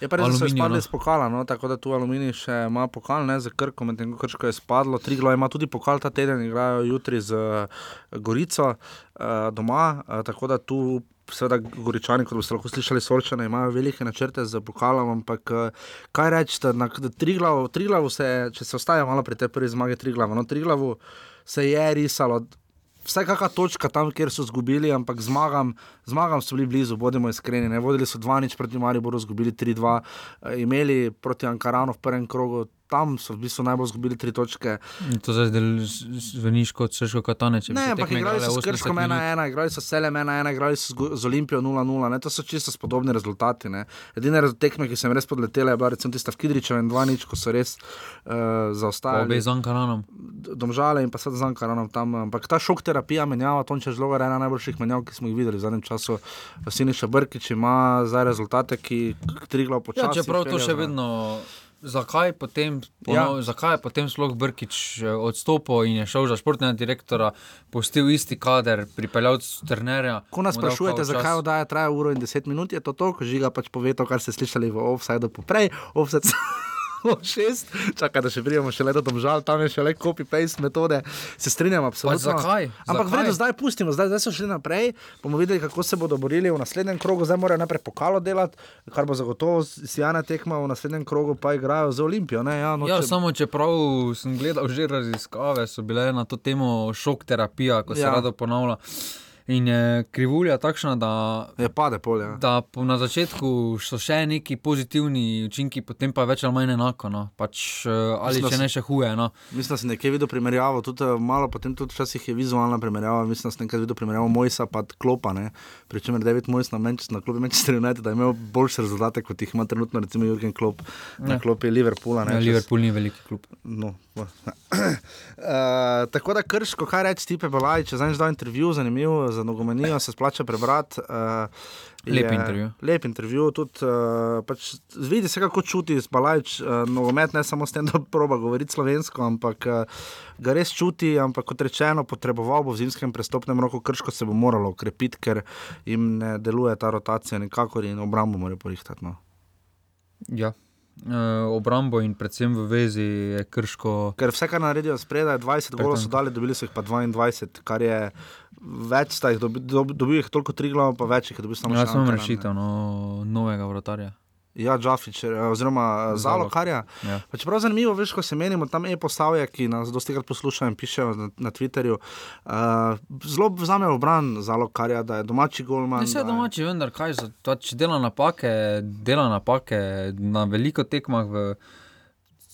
Je pa res, da so izpadli no. iz pokala, no? tako da tu Aluminij še ima pokal, ne za Krko, medtem ko Krško je spadlo. Triglo ima tudi pokal ta teden, igrajo jutri z uh, Gorico uh, doma, uh, tako da tu. Seveda, Goričani, kot boste lahko slišali, Solčane imajo velike načrte za pokalom, ampak kaj reči, da Triglav, Triglav se, če se ostaja malo pri tej prvi zmagi Triglava, no Triglavu se je risalo, vsaj kakšna točka tam, kjer so izgubili, ampak zmagam, zmagam so bili blizu, bodimo iskreni. Ne? Vodili so 2-0 proti Mariboru, izgubili 3-2, eh, imeli proti Ankaranu v prvem krogu, tam so v bistvu najbolj izgubili tri točke. In To zdaj zveniš kot Srško Katane. če bi Ne, ampak igrali so s 80 Krškom minut. 1-1, igrali so s Selem 1-1, igrali so z Olimpijo 0-0, ne? to so čisto podobni rezultati. Ne? Edine tekme, ki sem res podletela, je bila recimo tista v Kidričevu in 2-0, ko so res uh, zaostajali. Obe z Ankaranom. Domžale in pa sedaj z Ankaranom tam. Ampak ta šok terapija menjava, Tonča Žlogar je ena najboljših menjav, ki smo jih videli v zadnjem času. Siniša Brkič ima zdaj rezultate, ki Triglav počasi. Ja, čeprav to še vedno. Zakaj, potem, ponov, ja. zakaj je potem sploh Brkič eh, odstopil in je šel za športnega direktora, postil isti kader, pripeljal trenerja? Ko nas sprašujete, zakaj oddaja traja uro in deset minut, je to to, ko žiga pač pove to, kar ste slišali v offsajdu poprej. Offside o (laughs) šest, čakaj, da še pridemo še leto domžal, tam je še le copy-paste metode. Se strinjam, absolutno. zakaj? Ampak Zakaj? vredo, zdaj pustimo, zdaj, zdaj so šli naprej, bomo videli, kako se bodo borili v naslednjem krogu, zdaj morajo najprej pokalo delati, kar bo zagotovo sjajna tekma, v naslednjem krogu pa igrajo za Olimpijo. Ne? Ja, no, Ja, če- samo čeprav sem gledal že raziskave, so bile na to temo šok terapija, ko se Ja. rado ponavlja. In je krivulja takšna, da, je pade polje. da po, na začetku so še neki pozitivni učinki, potem pa je več ali manj enako. No. Pač, eh, ali Mislim, če ne še huje. No. Mislim, da sem nekaj videl primerjavo, tudi eh, malo potem tudi včasih je vizualna primerjava. Mislim, da sem nekaj videl primerjavo Mojsa pa Klopa, ne? pri čemer David Mojs na, Manchester, na klubu Manchester United da je imel boljše rezultate, kot jih ima trenutno recimo Jurgen Klopp na Ja. klopi Liverpoola. Ne, Ja, če s- Liverpool ni veliki klub. No, uh, (clears throat) tako da krško, kaj reči, Stipe Balaj, če zdaj dal intervju, zanimiv za nogomenijo, se splača prebrati. Uh, Lep intervju. Lep intervju, tudi uh, pač, vidi se, kako čuti Balajč uh, nogomet, ne samo s tem, da proba govoriti slovensko, ampak uh, ga res čuti. Ampak kot rečeno, potreboval bo v zimskem prestopnem roku krško, se bo moralo ukrepiti, ker jim ne deluje ta rotacija nikakor in obrambo morajo porihtati. No. Ja. Obrambo in predvsem v vezi je krško. Ker vse, kar naredijo spredaj, 20 golov so dali, dobili so jih pa 22, kar je več, sta jih dobi, dobi, dobil jih toliko tri glav, pa več jih je dobil samo Ja, še sem Ankaran, rešitev no, novega vratarja. Ja, Džafič, eh, oziroma Zalog. Zalokarja. Ja. Pa Čeprav zanimivo, veš, ko se menimo, tam je postavlja, ki nas dosti krat poslušajo in pišejo na, na Twitterju. Uh, zelo vzamejo obran Zalokarja, da je domači golman. Ne se da je- domači, vendar kaj, za- to, če dela napake, dela napake na veliko tekmah v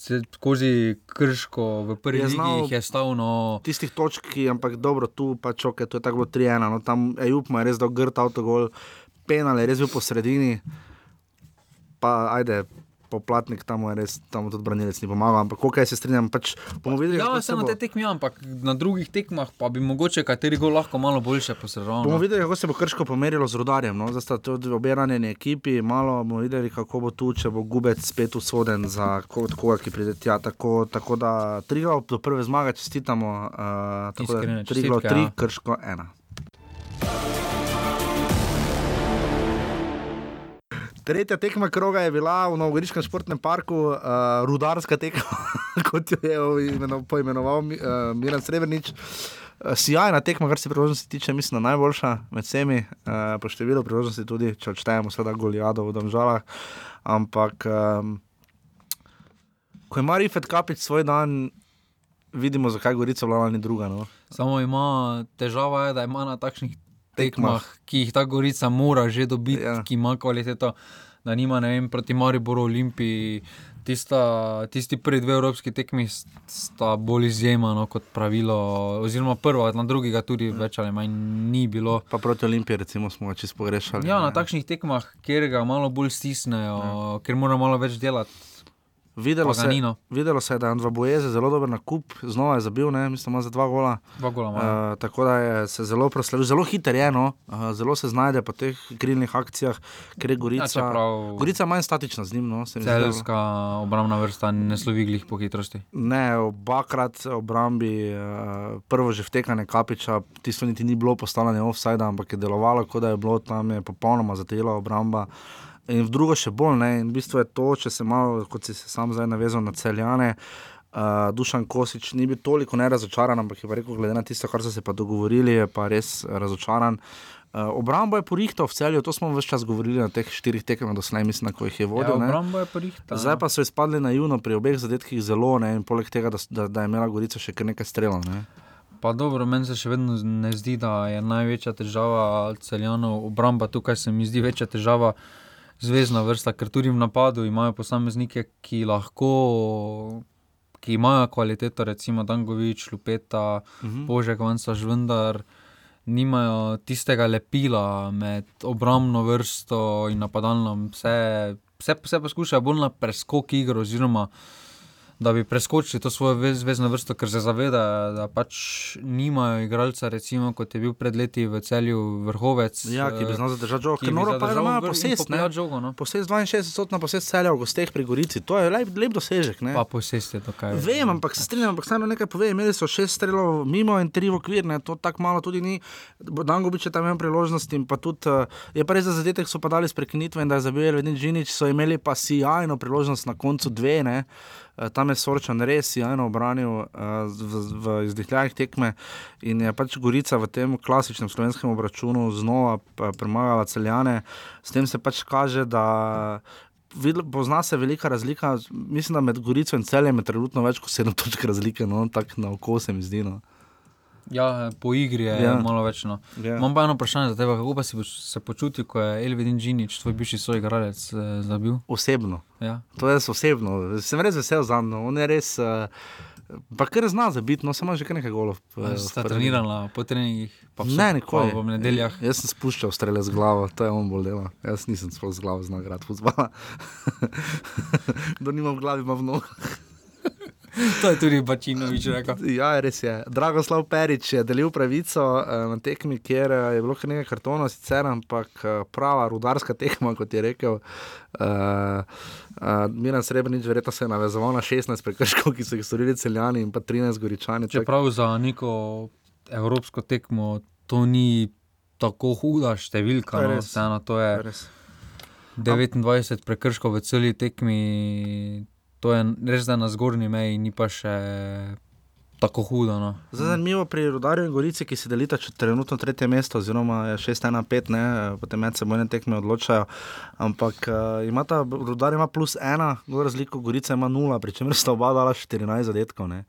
skozi krško v prvi Je jih je stavno. Tistih točk, ki, ampak dobro, tu pač ok, to je tako bilo 3-1. No, tam Ejup mu je res dal grd avtogol, penal je res bil po sredini. Pa ajde, poplatnik tam je res, tam tudi branilec ni pomagal, ampak koliko se strinjam, pač bomo videli, Ja, se na te tekmi, ampak na drugih tekmah pa bi mogoče kateri gol lahko malo boljše posredoval. Bomo no. videli, kako se bo Krško pomerilo z rudarjem. No? Zdaj sta tudi obe ranjeni ekipi, malo bomo videli, kako bo tu, če bo gubec spet usoden za ko- od koga, ki pride tja. Tako, tako da Triglav do prve zmage čestitamo. Uh, tako Iskrene da Triglav čestitke, 3, ja. Krško 1. Tretja tekma kroga je bila v Novogoriškem športnem parku, uh, rudarska tekma, (laughs) kot jo je imeno, poimenoval uh, Miran Srebrenic. Uh, Sijajna tekma, kar se priložnosti tiče, mislim, najboljša med vsemi, uh, po številu priložnosti, tudi če odštejemo, seveda, Golijado v Domžalah. Ampak, um, ko ima Rifet Kapič svoj dan, vidimo, zakaj Gorica vlada ni druga. No. Samo ima težava, je, da ima na takšnih tekmah, ki jih ta Gorica mora že dobiti, ja. ki ima kvaliteto, da nima vem, proti Mariboru, Olimpiji. Tista, tisti prvi dve evropski tekmi sta bolj izjema no, kot pravilo, oziroma prva, na drugega tudi več ali manj ni bilo. Pa proti Olimpiji, recimo, smo čisto pogrešali. Ja, ne. na takšnih tekmah, kjer ga malo bolj stisnejo, ja. ker mora malo več delati. Videlo Pa ga se, no. videlo se je, da je Andva Bojeze zelo dober na kup, znova je zabil, ne, mislim, za dva gola. Dva gola ima, ja. Uh, tako da je se zelo proslavil, zelo hiter je, no, uh, zelo se znajde po teh krilnih akcijah, ker je Gorica. Ja, čeprav- Gorica je manj statična z njim, no, Celjska obrambna vrsta ne slovi glih po hitrosti. Ne, obakrat obrambi, uh, prvo že vtekanje kapiča, tisto niti ni bilo postavljeno offside, ampak je delovalo, kot da je bilo tam, je popolnoma zatela obramba. In v drugo še bolj, ne, in v bistvu je to, če se malo, kot si se sam zdaj navezal na celjane. Uh, Dušan Kosič ni bil toliko nerazočaran, ampak je pa rekel, glede na tisto, kar so se pa dogovorili, je pa res eh, razočaran. Uh, obrambo je porihtal v celju, to smo vse čas govorili na teh štirih tekmah doslej, mislim, ko jih je vodil. Ja, ne. obrambo je porihtal, Zdaj ja. pa so izpadli naivno pri obeh zadetkih zelo, ne, in poleg tega, da, da, da je imela Gorica še kar nekaj strelov. Ne. Pa dobro, meni se še vedno ne zdi, da je največja težava celjanov obramba. Tukaj se mi zdi večja težava zvezdna vrsta, ker tudi v napadu imajo posameznike, ki lahko. Ki imajo kvaliteto, recimo Dangovič, Lupeta, uh Mhm. -huh. Božek, Vansaž, vendar nimajo tistega lepila med obrambno vrsto in napadalno. Vse, vse, vse poskušajo bolj na preskok igro, oziroma da bi preskočili to svojo vez- zvezno vrsto, ker se zavedajo, da pač nimajo igralca, recimo, kot je bil pred leti v celju vrhovec. Ja, ki bi eh, znal zadržati žogo, ker noro pa imajo posest, žogo, no. Posest 62 na posest celja v gosteh pri Gorici, to je lep, lep dosežek, ne. Pa posest je to kaj. Vem, ampak se strinjam, ampak samo nekaj pove. Imeli so šest strelov mimo in tri v okvir, ne, to tako malo tudi ni. Dangobič je tam imel priložnost in pa tudi, eh, je pa res za zadetek so pa dali s prekinitve in da je zabil Elvin Džinič, so imeli pa sijajno priložnost na koncu dve, ne. Eh, Tam je Sorčan res sijajno obranil uh, v, v izdihljajih tekme in je pač Gorica v tem klasičnem slovenskem obračunu znova pa premagala celjane. S tem se pač kaže, da pozna se velika razlika. Mislim, da med Gorico in celjem je trenutno več kot sedem točk razlike, no, tako na oko se mi zdi. No. Ja, po igri je Ja. malo več. No. Ja. Imam pa eno vprašanje za tebe, kako pa si se počutil, ko je Elvidin Džinič, tvoj bivši soigralec, eh, zabil? Osebno. Ja. To je osebno. Sem res vesel za njega. On je res. Uh, Pa kar zna za biti, no samo že nekaj golov. eh, prvi. trenirala po treningih, pa vse- Ne, nikoli. v nedeljah. Jaz sem spuščal strele z glavo, to je on bolj dela. Jaz nisem sploh z glavo znal igrati futbola. (laughs) da nimam v glavi, imam v nogah. (laughs) To je tudi Bačinovič rekel. Ja, res je. Dragoslav Perič je delil pravico eh, na tekmi, kjer eh, je bilo kar nekaj kartonov, sicer, ampak eh, prava rudarska (laughs) tekma, kot je rekel. Uh, uh, Miran Srebrenic, verjetno se je navezoval na 16 prekrškov, ki so jih storili celjani in pa 13 goričani. tako- Čeprav za neko evropsko tekmo to ni tako huda številka, To je no, res. vseeno to je res. 29 prekrškov v celi tekmi, to je res na zgornji meji, ni pa še tako hudo. No. Zdaj, zanimivo pri Rudarju in Gorici, ki si delita če- trenutno tretje mesto, oziroma je 6-1-5, ne, potem med sebojne tekme odločajo. Ampak uh, imata, Rudar ima plus ena, gor razliko, Gorica ima nula, pri čemer sta oba dala 14 zadetkov. Ne.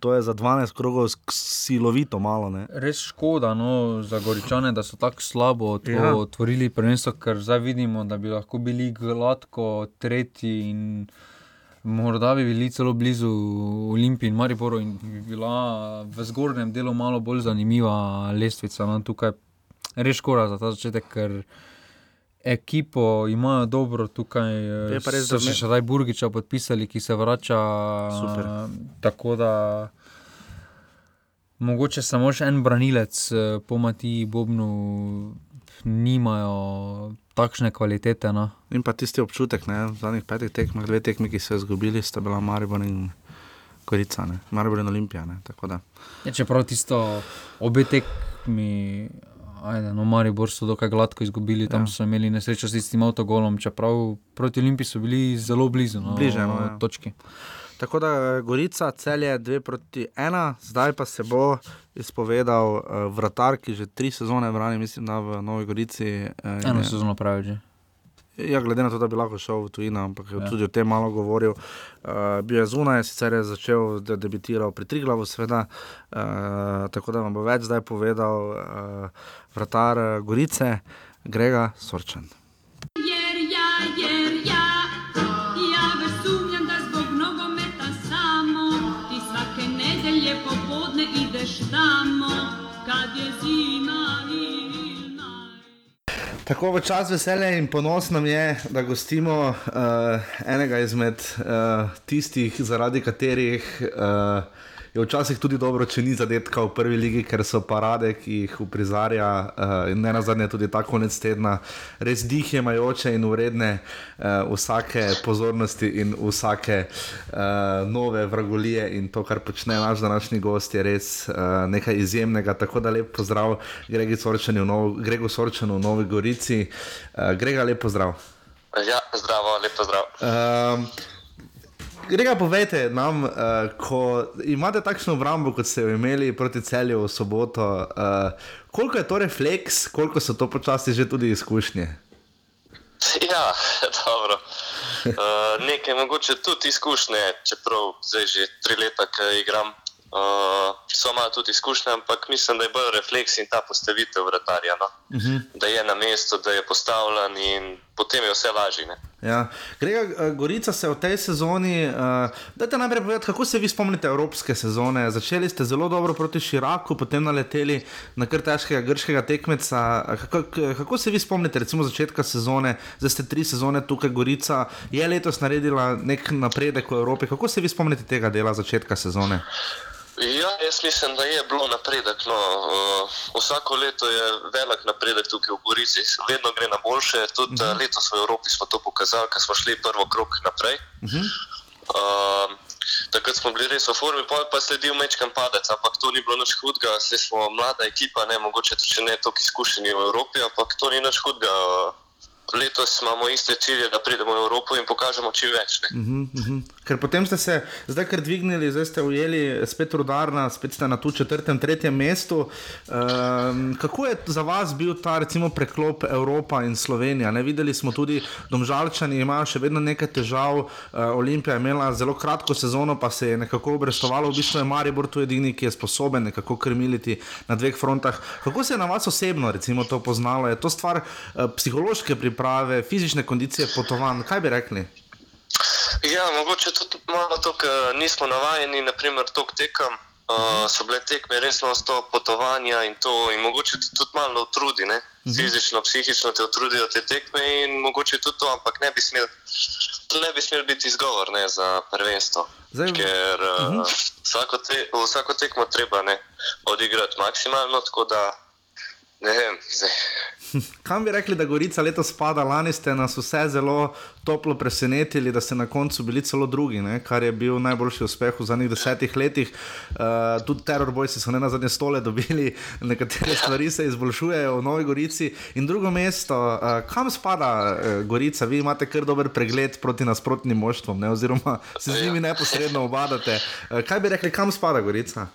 To je za 12 krogov silovito malo. Ne. Res škoda no, za Goričane, da so tako slabo to Ja. ja. otvorili prvenstvo, ker zdaj vidimo, da bi lahko bili gladko tretji in Morda bi bili celo blizu Olimpiji in Mariboru in bi bila v zgornjem delu malo bolj zanimiva lestvica. No, tukaj res škoda za ta začetek, ker ekipo imajo dobro, tukaj Je so da še Šraj Burgiča podpisali, ki se vrača. Super. Tako da mogoče samo še en branilec, eh, po Matiji Bobnu, nimajo takšne kvalitete. No. In pa tisti občutek, ne, v zadnjih petih tekmah, dve tekmi, ki so jo izgubili, sta bila Maribor in Gorica, ne, Maribor in Olimpija. Ne. Ja, čeprav tisto obe tekmi, ajde, no, Maribor so dokaj gladko izgubili, tam Ja. ja. so imeli nesrečo s tistim avtogolom, čeprav proti Olimpiji so bili zelo blizu. No, Bliže, no, ja. točki. Tako da Gorica, cel je 2 proti 1, zdaj pa se bo izpovedal uh, vratar, ki že tri sezone brani, mislim, da v Novi Gorici. Uh, Eno sezono pravi že. Ja, glede na to, da bi lahko šel v tujino, ampak Ja. tudi o tem malo govoril. Uh, bil je zunaj, sicer je začel, da je debitiral pri Triglavu, seveda. Uh, tako da vam bo več zdaj povedal uh, vratar Gorice, Grega Sorčan. Tako v čas veselja in ponos nam je, da gostimo uh, enega izmed uh, tistih, zaradi katerih uh, je včasih tudi dobro, če ni zadetka v prvi ligi, ker so parade, ki jih uprizarja uh, in ne nazadnje tudi ta konec tedna, res dihjemajoče in uredne uh, vsake pozornosti in vsake uh, nove vragolije in to, kar počne naš današnji gost, je res uh, nekaj izjemnega. Tako da lep pozdrav Gregi Sorčanu v, Nov, Gregu Sorčanu v Novi Gorici. Uh, Grega, lep pozdrav. Ja, zdravo, lep pozdrav. Um, Grega, povejte nam, uh, ko imate takšno obrambo, kot ste jo imeli proti celju v soboto, uh, koliko je to refleks, koliko so to počasi že tudi izkušnje? Ja, (laughs) dobro. Uh, nekaj mogoče tudi izkušnje, čeprav zdaj že tri leta, ki igram, uh, so malo tudi izkušnje, ampak mislim, da je bolj refleks in ta postavitev vratarja. No? Uh -huh. Da je na mestu, da je postavljen in potem je vse lažje. Ja. Grega, uh, Gorica se v tej sezoni, uh, dajte najprej povedati, kako se vi spomnite evropske sezone. Začeli ste zelo dobro proti Širaku, potem naleteli na kar težkega grškega tekmeca. Kako, k- kako se vi spomnite, recimo začetka sezone, zdaj ste tri sezone tukaj, Gorica je letos naredila nek napredek v Evropi. Kako se vi spomnite tega dela začetka sezone? Ja, jaz mislim, da je bilo napredek. No. Uh, vsako leto je velik napredek tukaj v Gorici, vedno gre na boljše. Tudi uh -huh. letos v Evropi smo to pokazali, ker smo šli prvo krok naprej. Uh -huh. Uh, takrat smo bili res v formi, pol pa sledil mečkam padec, ampak to ni bilo nič hudega, saj smo mlada ekipa, ne, mogoče tudi ne toliko izkušeni v Evropi, ampak to ni nič hudega. Letos imamo iste cilje, da pridemo v Evropo in pokažemo čim več. Uh -huh, uh -huh. Ker potem ste se zdaj kar dvignili, zdaj ste ujeli spet rudarna, spet ste na tu četrtem, tretjem mestu. Um, kako je za vas bil ta recimo, preklop Evropa in Slovenija? Ne? Videli smo tudi, domžalčani imajo še vedno nekaj težav. Uh, Olimpija je imela zelo kratko sezono, pa se je nekako obrestovalo. V bistvu je Maribor tu edini, ki je sposoben nekako krmiliti na dveh frontah. Kako se je na vas osebno recimo, to poznalo? Je to stvar uh, psihološke priprave, fizične kondicije potovanj? Kaj bi rekli? Ja, mogoče tudi malo to, ker nismo navajeni, naprimer, tok tekem. Uh, so bile tekme res na sto potovanja in to, in mogoče tudi malo utrudi, ne? fizično, psihično te utrudijo te tekme in mogoče tudi to, ampak ne bi smel, to ne bi smel biti izgovor ne, za prvenstvo. Zdaj, Ker uh, vsako, te, vsako tekmo treba ne, odigrati maksimalno, tako da ne vem. Zdaj. (laughs) Kam bi rekli, da Gorica letos spada, lani ste nas vse zelo toplo presenetili, da ste na koncu bili celo drugi, ne? kar je bil najboljši uspeh v zadnjih desetih letih. Uh, tudi terorbojci so ne na zadnje stole dobili, (laughs) nekatere stvari se izboljšujejo v Novi Gorici. In drugo mesto, uh, kam spada uh, Gorica? Vi imate kar dober pregled proti nasprotnim moštvom, ne? oziroma se z njimi neposredno obadate. Uh, kaj bi rekli, kam spada Gorica?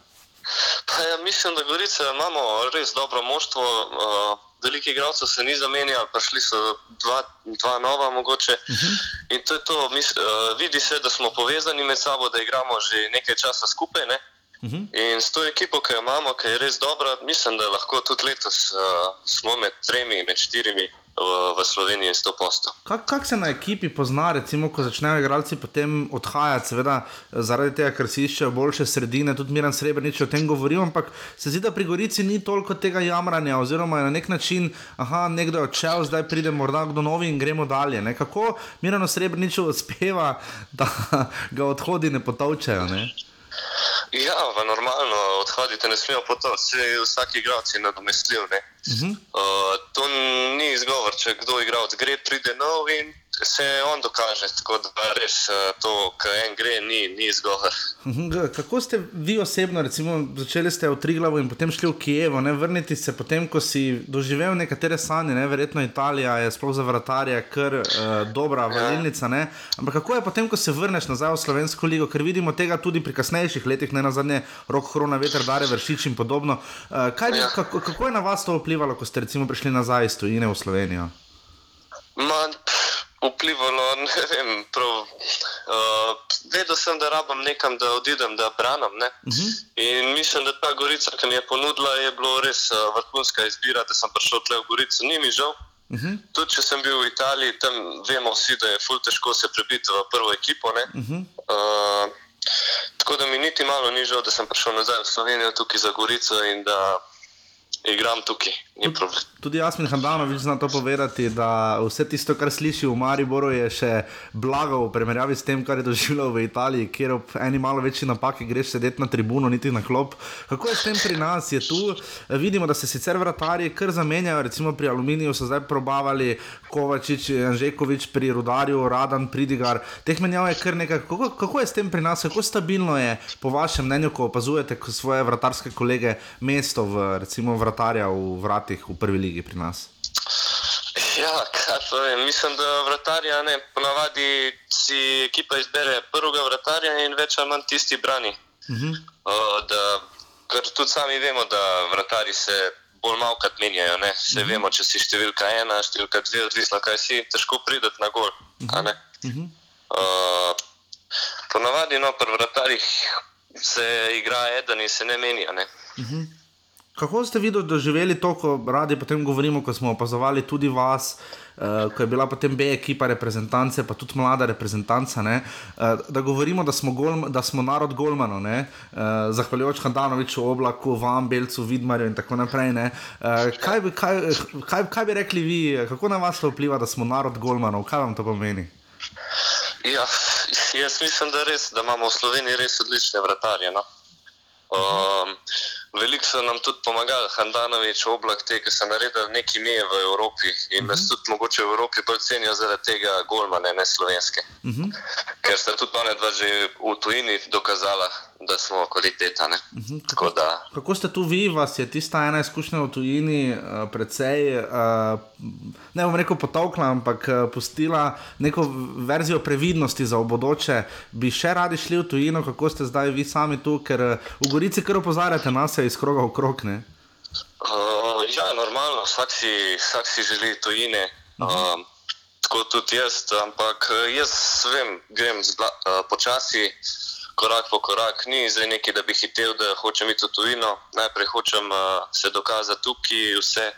Ja, mislim, da Gorice imamo res dobro moštvo. Uh, Veliki igralcev se ni zamenjalo, prišli so dva, dva nova, mogoče. Uh -huh. In to je to, mis, uh, vidi se, da smo povezani med sabo, da igramo že nekaj časa skupaj. Ne? Uh -huh. In s to ekipo, ki jo imamo, ki je res dobra, mislim, da lahko tudi letos uh, smo med tremi, med štirimi v Sloveniji 100 posto. Kako kak se na ekipi pozna, recimo, ko začnejo igralci potem odhajati, seveda zaradi tega, ker si iščejo boljše sredine, tudi Miran Srebrenic o tem govoril, ampak se zdi, da pri Gorici ni toliko tega jamranja, oziroma je na nek način, aha, nekdo je odšel, zdaj pride morda kdo novi in gremo dalje. Ne? Kako Miran Srebrenic uspeva, da (laughs) ga odhodi ne potovčejo? Ne? Ja, v normalno odhodite, ne smemo potovati, vse vsak igralec je nadomestljiv. Uh -huh. uh, to ni izgovor, če kdo igralec gre, pride nov in se on dokaže. Tako da res to, kar en gre, ni, ni izgovor. Kako ste vi osebno, recimo, začeli ste v Triglavu in potem šli v Kijevo, ne vrniti se potem, ko si doživel nekatere sanje, ne? verjetno Italija je sploh za vratarje kar uh, dobra valilnica, ne? ampak kako je potem, ko se vrneš nazaj v Slovensko ligo, ker vidimo tega tudi pri kasnejših letih, ne na zadnje, rok korona, veter, dare, vršič in podobno. Uh, kaj, ja. kako, kako je na vas to vplivalo, ko ste recimo prišli nazaj iz tujine v Slovenijo? Man, vplivalo, (laughs) ne vem, prav. Uh, vedel sem, da rabim nekam, da odidem, da branim. Uh -huh. In mislim, da ta Gorica, ki mi je ponudila, je bilo res uh, vrhunska izbira, da sem prišel tle v Gorico. Ni mi žal. Uh -huh. Tudi če sem bil v Italiji, tam vemo vsi, da je ful težko se prebiti v prvo ekipo. Uh -huh. uh, tako da mi niti malo ni žal, da sem prišel nazaj v Slovenijo, tukaj za Gorico in da igram tukaj. Tudi jaz, in Hrvanovič, zna to povedati, da vse tisto, kar sliši v Mariboru, je še blago v primerjavi s tem, kar je doživljal v Italiji, kjer ob eni malo večji napaki greš sedeti na tribuno, niti na klop. Kako je s tem pri nas? Tu vidimo, da se sicer vratarji kar zamenjajo, recimo pri Aluminiju so zdaj probavali Kovačič, Anžekovič, pri Rudarju, Radan, Pridigar. Teh menjav je kar nekaj. Kako, kako je s tem pri nas? Kako stabilno je, po vašem mnenju, ko opazujete svoje vratarske kolege, mesto v, recimo, vratarja v vrat? Vratih v prvi ligi pri nas? Ja, povem, mislim, da vratarja ne. Ponavadi si ekipa izbere prvega vratarja in več ali manj tisti brani. Uh -huh. uh, da, ker tudi sami vemo, da vratari se bolj malo kot menjajo. Ne? Se uh -huh. vemo, če si številka ena, številka dve, odvisno kaj si, težko prideti na gol. Uh -huh. uh -huh. uh, ponavadi no, pri vratarjih se igra eden in se ne menja. Ne? Uh -huh. Kako ste vi doživeli to, ko radi potem govorimo, ko smo opazovali tudi vas, uh, ko je bila potem B ekipa reprezentance, pa tudi mlada reprezentanca, uh, da govorimo, da smo, golm, da smo narod Golmanov, uh, zahvaljujoč Handanoviču, Oblaku, Vam, Belcu, Vidmarju in tako naprej. Uh, kaj, bi, kaj, kaj, kaj bi rekli vi, kako na vas to vpliva, da smo narod Golmanov, kaj vam to pomeni? Ja, jaz mislim, da, res, da imamo v Sloveniji res odlične vratarje. No? Um, veliko so nam tudi pomagali, Handanovič, oblak, te, ki so naredili nekaj meje v Evropi in uh -huh. nas mhm. tudi mogoče v Evropi bolj cenijo zaradi tega golmane, ne slovenske. Uh mhm. -huh. Ker sta tudi ona dva že v tujini dokazala, da smo kvaliteta. Uh mhm, -huh. kako, da... kako ste tu vi, vas je tista ena izkušnja v tujini, uh, precej, uh, ne bom rekel potovkla, ampak uh, pustila neko verzijo previdnosti za obodoče. Bi še radi šli v tujino, kako ste zdaj vi sami tu, ker uh, v Gorici kar opozarjate nas iz kroga v krog. Ne? Uh, ja, normalno, vsak si, vsak si želi tujine. Uh -huh. uh, tako tudi jaz, ampak jaz vem, grem zbla, uh, počasi korak po korak, ni zdaj neki, da bi hitel, da hočem iti v tujino. Najprej hočem uh, se dokazati tukaj, vse.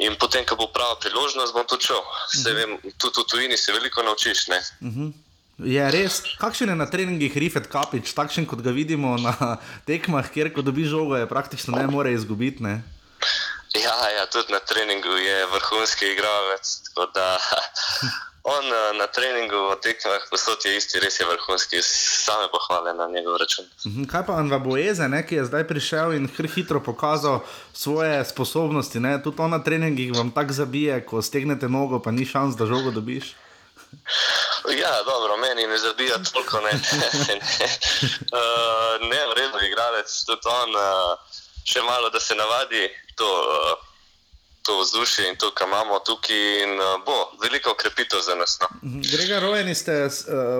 In potem, ko bo prava priložnost, bom to čel. Vse uh. -huh. vem, tudi v tujini se veliko naučiš. Uh mhm. -huh. Je res, kakšen je na treningih Rifet Kapič, takšen kot ga vidimo na (laughs) tekmah, kjer ko dobi žogo, je praktično ne more izgubiti. Ne? Ja, ja, tudi na treningu je vrhunski igralec. (laughs) On eh, na treningu v tekmah posod je isti, res je vrhunski, same pohvale na njegov račun. Mhm, kaj pa Anva Boeze, ne, ki je zdaj prišel in hitro pokazal svoje sposobnosti, ne? tudi on na treningih vam tako zabije, ko stegnete nogo, pa ni šans, da žogo dobiš. Ja, dobro, meni ne zabija toliko, ne, ne, ne. Uh, ne v redu, igralec, tudi on, uh, še malo da se navadi to. Uh, to vzdušje in to, kar imamo tukaj, in uh, bo veliko krepitev za nas. No. Mhm. Grega Rojeni ste uh,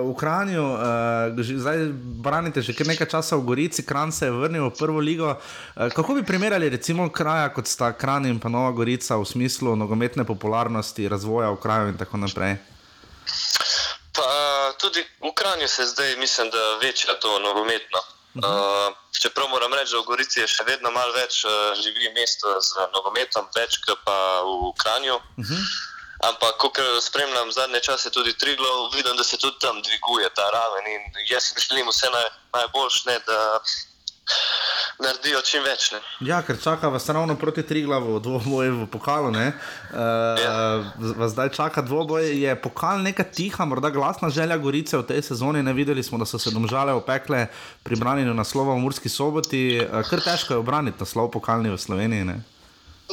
v Kranju, uh, zdaj branite že nekaj časa v Gorici, Kran se je vrnil v prvo ligo. Uh, kako bi primerjali recimo kraja, kot sta Kran in pa Nova Gorica v smislu nogometne popularnosti, razvoja v kraju in tako naprej? Pa tudi v Kranju se zdaj, mislim, da večja to nogometno. Uh, čeprav moram reči, da v Gorici je še vedno malo več uh, ljudi, mesto z nogometom, več kot pa v Kranju. Uh -huh. Ampak, ko spremljam zadnje čase tudi Triglav, vidim, da se tudi tam dviguje ta raven in jaz si želim vse naj, najboljše, da naredijo čim več. Ne. Ja, ker čaka vas ravno proti Triglavu, dvoboj v pokalu. Uh, ja. Vas zdaj čaka dvoboj. Je pokal neka tiha, morda glasna želja Gorice v tej sezoni. Ne videli smo, da so se domžale opekle pri branjenju naslova v Murski soboti. Uh, kar težko je obraniti naslov pokalni v Sloveniji. Ne?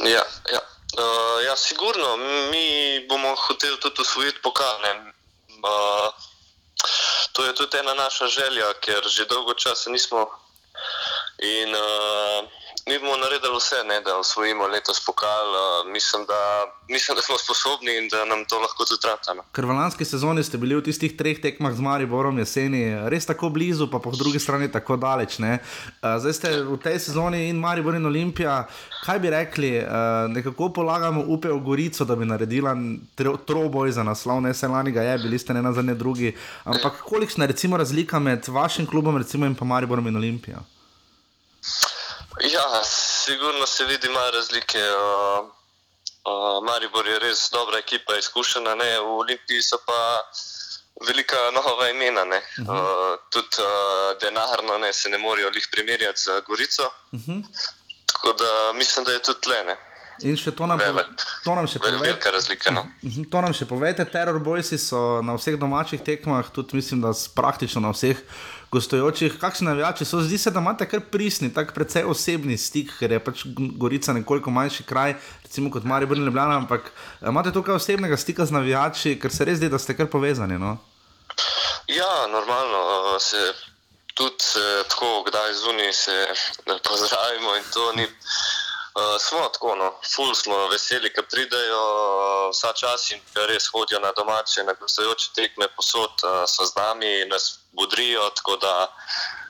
Ja, ja. Uh, ja, sigurno, mi bomo hoteli tudi usvojiti pokalne. Uh, to je tudi ena naša želja, ker že dolgo časa nismo In uh, mi bomo naredili vse, ne, da osvojimo letos pokal. Uh, mislim, da, mislim, da smo sposobni in da nam to lahko tudi tratamo. Ker v lanski sezoni ste bili v tistih treh tekmah z Mariborom jeseni, res tako blizu, pa po drugi strani tako daleč. Uh, zdaj ste v tej sezoni in Maribor in Olimpija. Kaj bi rekli, uh, nekako polagamo upe v Gorico, da bi naredila troboj za naslov, ne se lani ga je, bili ste ne na zadnje drugi. Ampak kolikšna je razlika med vašim klubom recimo, in pa Mariborom in Olimpijo? Ja, sigurno se vidi malo razlike. Uh, uh, Maribor je res dobra ekipa, izkušena, ne? v Olimpiji so pa velika nova imena. Uh -huh. uh, tudi uh, denarno ne, se ne morejo jih primerjati z Gorico. Uh -huh. Tako da mislim, da je tudi tle. Ne? In še to nam, to nam še povede. Velika razlika. No? To nam še povede. Terror Boysi so na vseh domačih tekmah, tudi mislim, da praktično na vseh gostujočih, kakšni navijači so, zdi se, da imate kar prisni, tako precej osebni stik, ker je pač Gorica nekoliko manjši kraj, recimo kot Mari Brni Ljubljana, ampak eh, imate tukaj osebnega stika z navijači, ker se res zdi, da ste kar povezani. No? Ja, normalno eh, se tudi eh, tako, kdaj zunaj se pozdravimo in to ni. Uh, smo tako, no, ful smo veseli, ker pridejo uh, vsa čas in res hodijo na domače, na gostujoče tekme posod, uh, so z nami nas budrijo, tako da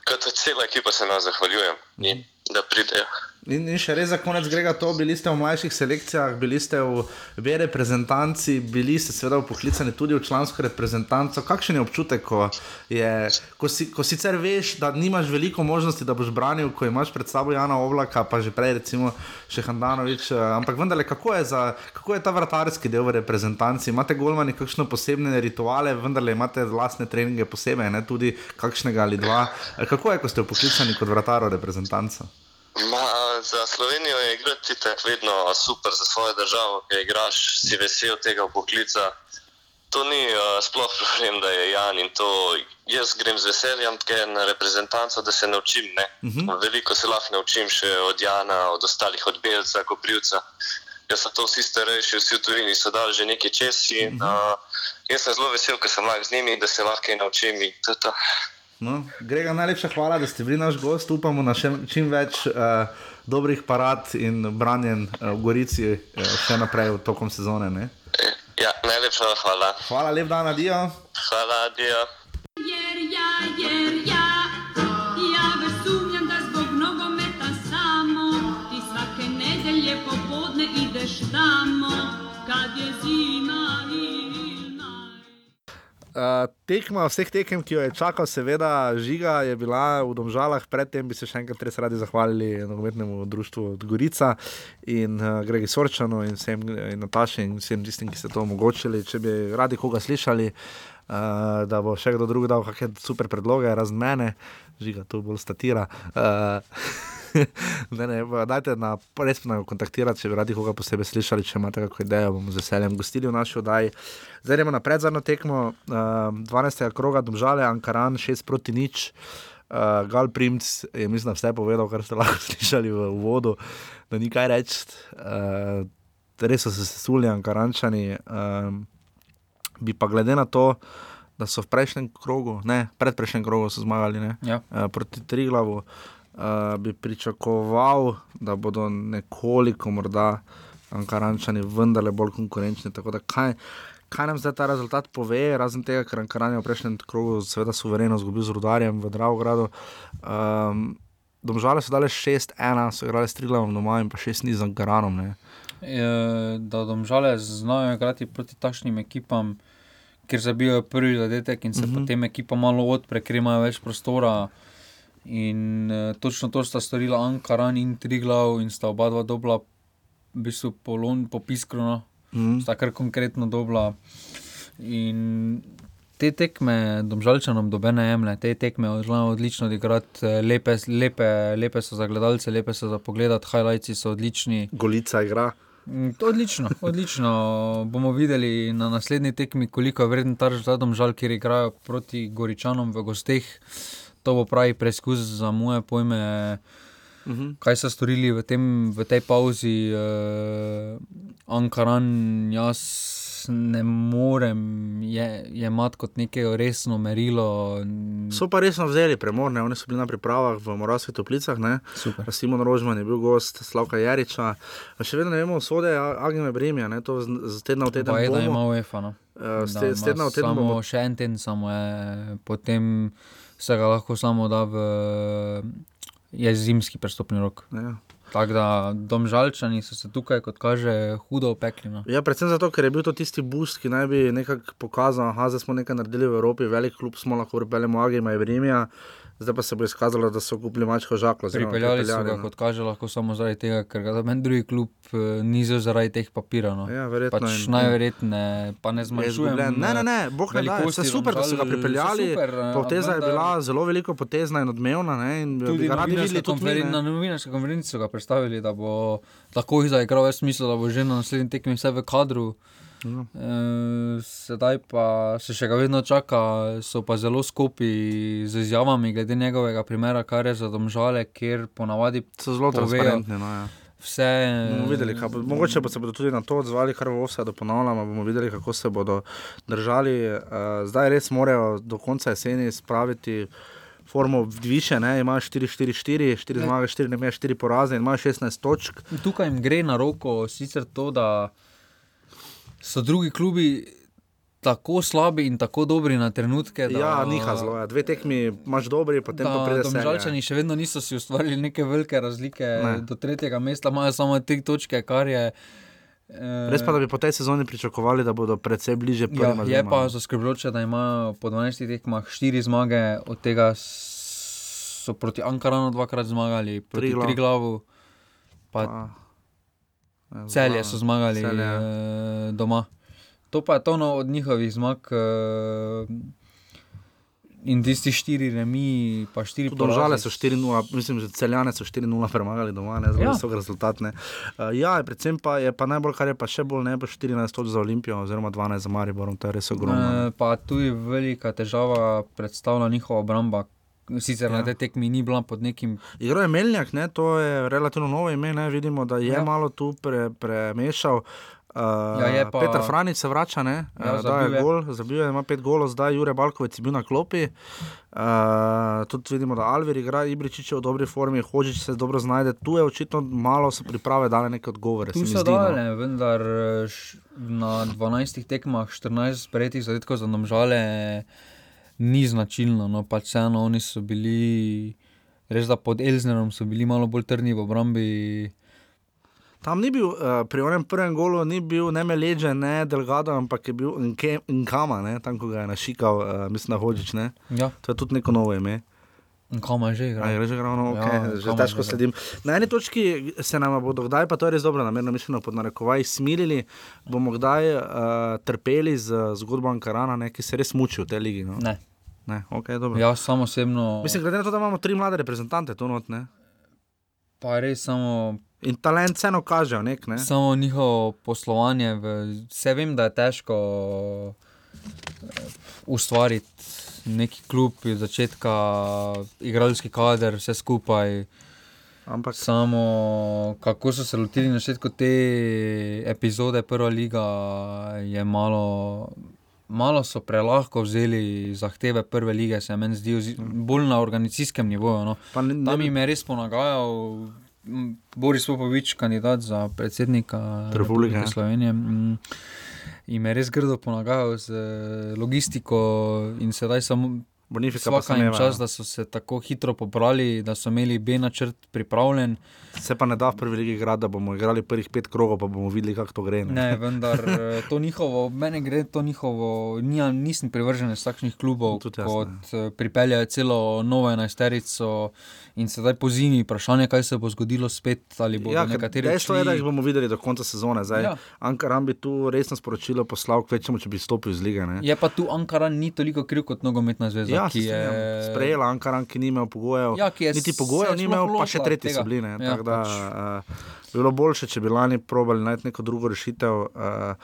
kot cela ekipa se nam zahvaljujem, in, da pridejo. In, in še res za konec grega to, bili ste v mlajših selekcijah, bili ste v B reprezentanci, bili ste seveda poklicani tudi v člansko reprezentanco. Kakšen je občutek, ko, je, ko, si, ko sicer veš, da nimaš veliko možnosti, da boš branil, ko imaš pred sabo Jana Oblaka, pa že prej recimo še Handanovič, eh, ampak vendarle, kako je, za, kako je ta vratarski del v reprezentanci? Imate golmani kakšno posebne rituale, vendarle imate vlastne treninge posebej, ne tudi kakšnega ali dva. Eh, kako je, ko ste poklicani kot vratar v reprezentanco? Ma, za Slovenijo je igrati tako vedno super za svojo državo, ki igraš, si vesel tega poklica. To ni uh, sploh problem, da je Jan in to. Jaz grem z veseljem na reprezentanco, da se naučim. Uh mhm. -huh. Veliko se lahko naučim še od Jana, od ostalih, od Belca, Koprivca. Jaz sem to vsi starejši, vsi v tujini so dali že nekaj česi. Uh -huh. uh, jaz sem zelo vesel, ker sem lahko z njimi, da se lahko naučim. No, Grega, najlepša hvala, da ste bili naš gost. Upamo na še, čim več uh, dobrih parad in branjen uh, v Gorici, uh, še naprej v tokom sezone. Ne? Ja, najlepša hvala. Hvala, lep dan, adijo. Hvala, adijo. Uh, tekma vseh tekem, ki jo je čakal, seveda, žiga je bila v Domžalah, predtem bi se še enkrat res radi zahvalili nogometnemu društvu Gorica in uh, Gregi Sorčanu in vsem in Nataši in vsem tistim, ki ste to omogočili. Če bi radi koga slišali, uh, da bo še kdo drug dal kakšne super predloge, razen mene, žiga tu bolj statira. Uh, (laughs) (laughs) ne, ne, dajte na res na kontaktirati, če bi radi koga posebej slišali, če imate kakšno idejo, bomo z veseljem gostili v naši oddaji. Zdaj gremo na predzadnjo tekmo, uh, 12. kroga, domžale, Ankaran, 6 proti nič. Uh, Gal Primc je, mislim, vse povedal, kar ste (laughs) lahko slišali v uvodu, da ni kaj reči. Uh, res so se sesuli, Ankarančani. Uh, bi pa glede na to, da so v prejšnjem krogu, ne, predprejšnjem krogu so zmagali ne, ja. uh, proti Triglavu uh, bi pričakoval, da bodo nekoliko morda Ankarančani vendarle bolj konkurenčni. Kaj, kaj nam zdaj ta rezultat pove, razen tega, ker Ankaran je v prejšnjem krogu seveda suvereno zgubil z rudarjem v Dravogradu. Um, Domžale so dale 6-1, so igrali s Triglavom doma in pa 6-0 z Ankaranom. Je, da domžale znajo igrati proti takšnim ekipam, ker zabijajo prvi zadetek in se uh mhm. -huh. potem ekipa malo odpre, ker imajo več prostora. In uh, točno to sta storila Ankaran in Triglav, in sta oba dva dobila, v bistvu polon, po piskru. No. Mhm. sta kar konkretno dobila. In te tekme, domžalčanom dobene jemlje, te tekme znajo odlično odigrati, eh, lepe, lepe, lepe so za gledalce, lepe so za pogled, highlights so odlični. Golica igra. Mm, to Odlično, odlično. Bomo videli na naslednji tekmi, koliko je vreden ta rezultat, žal, kjer igrajo proti Goričanom v gosteh. To bo pravi preizkus za moje pojme, Mhm. kaj so storili v, tem, v tej pauzi. Uh, Ankaran, jaz ne morem je, jemati kot neko resno merilo. So pa resno vzeli premorne, oni so bili na pripravah v Moravskih toplicah. Simon Rožman je bil gost, Slavka Jariča. Še vedno ne vemo, usode Agime Bremija, ne? to z, tedna v teden. Bajda bomo. ima UEFA. No. Eh, z Da te- z ima tedna v teden samo bomo- še en teden, samo je, potem se ga lahko samo da v je zimski prestopni rok. Ja. Tako da domžalčani so se tukaj, kot kaže, hudo opekli. No. Ja, predvsem zato, ker je bil to tisti boost, ki naj bi nekako pokazal, da smo nekaj naredili v Evropi, velik klub smo lahko pripeljali Agima Bremija, zdaj pa se bo izkazalo, da so kupili mačko žaklo. Pripeljali so ga, no. kot kaže, lahko samo zaradi tega, ker ga noben drugi klub eh, ni vzel zaradi teh papirjev. No. Ja, verjetno pač in- najverjetneje, pa ne Je zmanjšujem. Ne, ne, ne, bog ne da, vse super, da so ga pripeljali. super, eh, Poteza je bila zelo veliko potezna in odmevna. Ne, in Tudi na novinarski mi, konferen- konferenci so ga predstavili, da bo lahko jih zaigral, jaz mislim, da bo že na naslednji tekmi vse v kadru. Ja. E, sedaj pa se še ga vedno čaka, so pa zelo skopi z izjavami glede njegovega primera, kar je za domžale, kjer ponavadi So zelo transparentni. No, ja. Vse. Bomo videli, kaj bo. Mogoče pa se bodo tudi na to odzvali, kar v Ovsadu ponavljamo. Bomo videli, kako se bodo držali. Uh, zdaj res morajo do konca jeseni spraviti. Formo više, ne, imajo 4-4-4, 4 Ja. zmage, 4 ne, 4 poraze in imajo 16 točk. Tukaj jim gre na roko sicer to, da so drugi klubi tako slabi in tako dobri na trenutke. Da, Ja, niha zelo. Ja. Dve tekmi imaš dobri, potem pa Da, pride serija. domžalčani še vedno niso si ustvarili neke velike razlike Ne. do tretjega mesta, imajo samo tri točke, kar je. eh, Res pa, da bi po tej sezoni pričakovali, da bodo predvsem bliže Ja, prvim. je pa zaskrbljujoče, da imajo po 12 tekmah 4 zmage, od tega so proti Ankaranu dvakrat zmagali, proti Triglav. Triglavu, pa Ja, celje so zmagali Celje, eh, doma. To pa je to no, od njihovih zmag. eh, In tisti štiri remi, pa štiri porazi. so 4-0, mislim, že celjane so 4-0 premagali doma, ne zelo Ja. visok rezultat. Ne. Uh, ja, predvsem pa je pa najbolj, kar je pa še bolj ne, pa 14 točk za Olimpijo, oziroma 12 za Mariborom, to je res ogromno. ne. Eh, Pa tudi velika težava predstavlja njihova obramba. Sicer ja. Na tej tekmi ni bila pod nekim Igro je Melnjak, ne, to je relativno novo ime, ne, vidimo, da je Ja. malo tu pre, premešal. Uh, Ja, je pa- Petr Franic se vrača, ne, Ja, uh, da zabil je gol, zabil je, ima pet golov, zdaj Jure Balkovec je bil na klopi. Uh, tudi vidimo, da Alver igra, Ibričič je v dobri formi, Hočič se dobro znajde. Tu je očitno malo so priprave dale neke odgovore. Tu se so no. dale, vendar eh, š- na 12 tekmah 14 sprejetih zadetkov za domžale ni značilno. No, pač vseeno oni so bili, res da pod Elznerom so bili malo bolj trdni v obrambi. Tam ni bil, uh, pri onem prvem golu ni bil ne Meleže, ne Delgado, ampak je bil Nke- Nkama, ne, tam ko ga je našikal, uh, mislim, da Hočič. Ja. To je tudi neko novo ime. Je že igral? A, je že igral, no, okay, Ja, že težko sledim. Na eni točki se nam bodo kdaj, pa to je res dobro, namerno mišljeno pod narekovaj, smilili, bomo kdaj uh, trpeli z zgodbo Ankarana, ne, ki se res muči v tej ligi. No. Ne. Ne, okay, dobro. Jaz samo osebno. Mislim, glede na to, da imamo tri mlade reprezentante, to not, ne. Pa res samo. In talent vseeno kažejo, nek, ne. Samo njihovo poslovanje, v, vse vem, da je težko eh, ustvariti neki klub iz začetka, igralski kader, vse skupaj. Ampak samo kako so se lotili na začetku te epizode, prva liga je malo. Malo so prelahko vzeli zahteve prve lige, se meni zdi, ozi- bolj na organizacijskem nivoju. No. Pa ne- ne Tam jim je res ponagajal Boris Popovič, kandidat za predsednika Republike, ja. Slovenije. Jim je res grdo ponagajal z eh, logistiko in sedaj samo Bonifika pa sem jim čas, da so se tako hitro pobrali, da so imeli B načrt pripravljen. Se pa ne da v prvi ligi igrati, da bomo igrali prvih pet krogov, pa bomo videli, kako to gre. Ne, (laughs) vendar eh, to njihovo, meni gre to njihovo, nija, nisem privržen iz takšnih klubov, Tudi kot eh, pripeljajo celo novo enajsterico in sedaj po zimi vprašanje, kaj se bo zgodilo spet, ali bodo Ja, ja, nekateri dejstvo je, da jih bomo videli do konca sezone. Zdaj, Ja. ja. Ankaram bi tu resno sporočilo poslal, kvečemu, če bi stopil iz lige. Ne? Je pa tu Ankaran ni toliko kriv kot nogometna zveza, Ja, ki se je sprejela Ankaran, ki ni imel pogojev. Ja, ki je niti pogojev ni imel, pa še tretji tega. so bili. Ne? Ja, Tako da, pač. uh, bi bilo boljše, če bi lani probali najti neko drugo rešitev. Uh,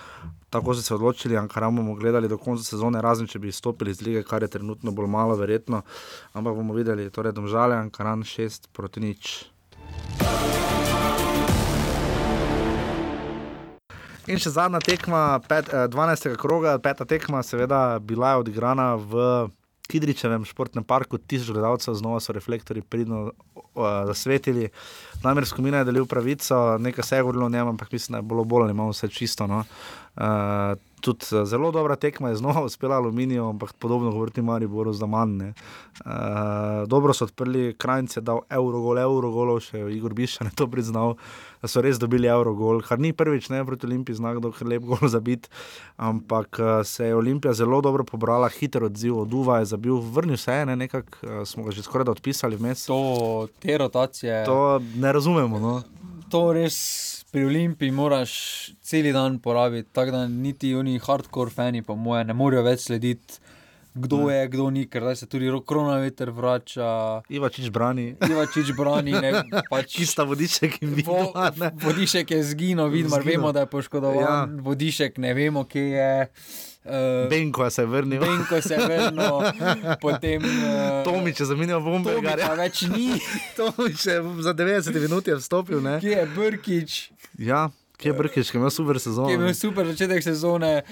tako so se odločili, Ankaran bomo gledali do konca sezone, razen če bi izstopili iz lige, kar je trenutno bolj malo verjetno. Ampak bomo videli, torej domžale, Ankaran 6 proti nič. In še zadnja tekma, pet, eh, 12. kroga, peta tekma, seveda, bila je odigrana v Kidričevem športnem parku, tisoč gledalcev, znova so reflektori pridno uh, zasvetili. Namreč Skomina je delil pravico, nekaj se je govorilo o njem, ampak mislim, da je bilo bolj ali manj vse čisto. No. Uh, tudi eh, zelo dobra tekma je znova (laughs) uspela Aluminijo, ampak podobno govoriti Mariboru za manj. Uh, dobro so odprli, Krajnc je dal Eurogol, Eurogolov, še Igor Bišan je to priznal, da so res dobili Eurogol, kar ni prvič, ne proti Olimpiji, znak, da je lep gol (laughs) zabit, ampak uh, se je Olimpija zelo dobro pobrala, hiter odziv od Uva je zabil, vrnil se je, ne, nekako uh, smo ga že skoraj da odpisali vmes. To, te rotacije. To ne razumemo. No. To res pri Olimpiji moraš cel dan porabiti, tako da niti oni hardcore fani, po moje, ne morejo več slediti, kdo Ne. je, kdo ni, ker zdaj se tudi Kronaveter vrača. Ivačič brani. Ivačič brani, ne pač. (laughs) Čista vodiček in Vo, vodišek je zginil, Zginil. vemo, da je poškodovan. Ja. Ja. Vodišek ne vemo, kje je. Uh, Benko se je vrnil. Benko se je vrnil, (laughs) potem. Uh, Tomič je zamenjal Bombergarja. Tomiča več ni. (laughs) Tomič je za 90 minut je vstopil. Ne? Kje je Brkič? Ja, kje je Brkič, ki je imel super sezono. ki je imel super začetek sezone.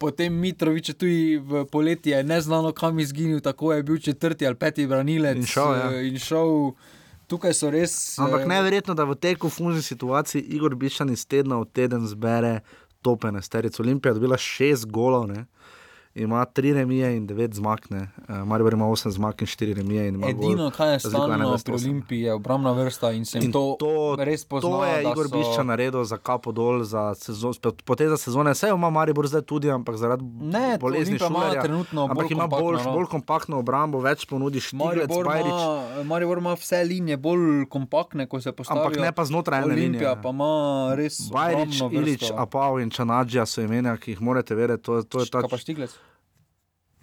Potem Mitrovič tudi v poletje neznano kam izginil, tako je bil četrti ali peti branilec. In šel, ja. eh, in šel. Tukaj so res. Ampak eh, neverjetno, da v tej konfuzni situaciji Igor Bišan iz tedna v teden zbere topene sterice. Olimpija je dobila šest golov, ne? Ima tri remije in devet zmag, uh, Maribor ima osem zmag in štiri remije. in Edino, gol. kar je stalno 21. pri Olimpiji, je obrambna vrsta in se jim In to, to, res pozna. to je Igor so- Biščan naredil za kapo dol, za sezon, poteza sezone. Vse ima Maribor zdaj tudi, ampak zaradi Ne, bolezni Olimpija ima Šulerja. trenutno ampak bolj ima bolj, no. bolj kompaktno obrambo, več ponudi Štiglec, Bajrič. ima, Maribor ima vse linije bolj kompaktne, ko se postavijo. Ampak ne pa znotraj ene Olimpija linije. pa ima res. Bajrič, Ilič. Apav in Čanadžija so imena, ki jih morate vedeti. To, to je ta, Kaj pa Štiglec?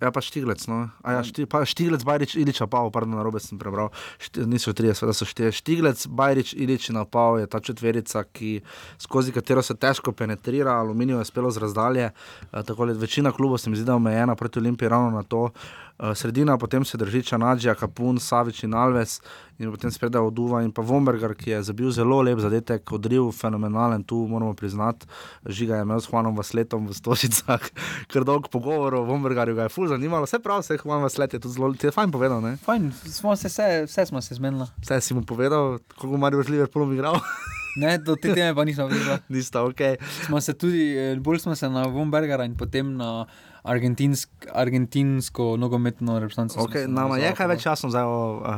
Ja, pa Štiglec. No. A Ja, šti, pa Štiglec, Bajrič, Ilič, Apav, pardon, na robe sem prebral. Šti, niso tri, seveda so štiri. Štiglec, Bajrič, Ilič in Apav je ta četverica, ki, skozi katero se težko penetrira, aluminijo je spelo z razdalje. Uh, tako da večina klubov se mi zdi, da je omejena proti Olimpiji ravno na to. Uh, sredina, potem se drži Čanadžija, Kapun, Savič in Alves. In potem spredaj Oduva in pa Vombergar, ki je zabil zelo lep zadetek, odriv, fenomenalen, tu moramo priznati. Žiga je imel s Juanom Vasletom v Stožicah, (laughs) ker dolg pogovor o Vombergarju ga je ful zanimalo. Vse prav, vse Juan Vaslet je tudi zelo, ti je fajn povedal, ne? Fajn, smo se, vse, vse smo se zmenili. Vse si mu povedal, koliko Marijo z Liverpoolom igral. (laughs) Ne, do te teme pa nismo videli. (laughs) Nista ok. Smo se tudi, eh, bolj smo se na Vombergara in potem na argentinsk, argentinsko nogometno reprezentanco. Okay, nama je kaj več časa zdaj o uh,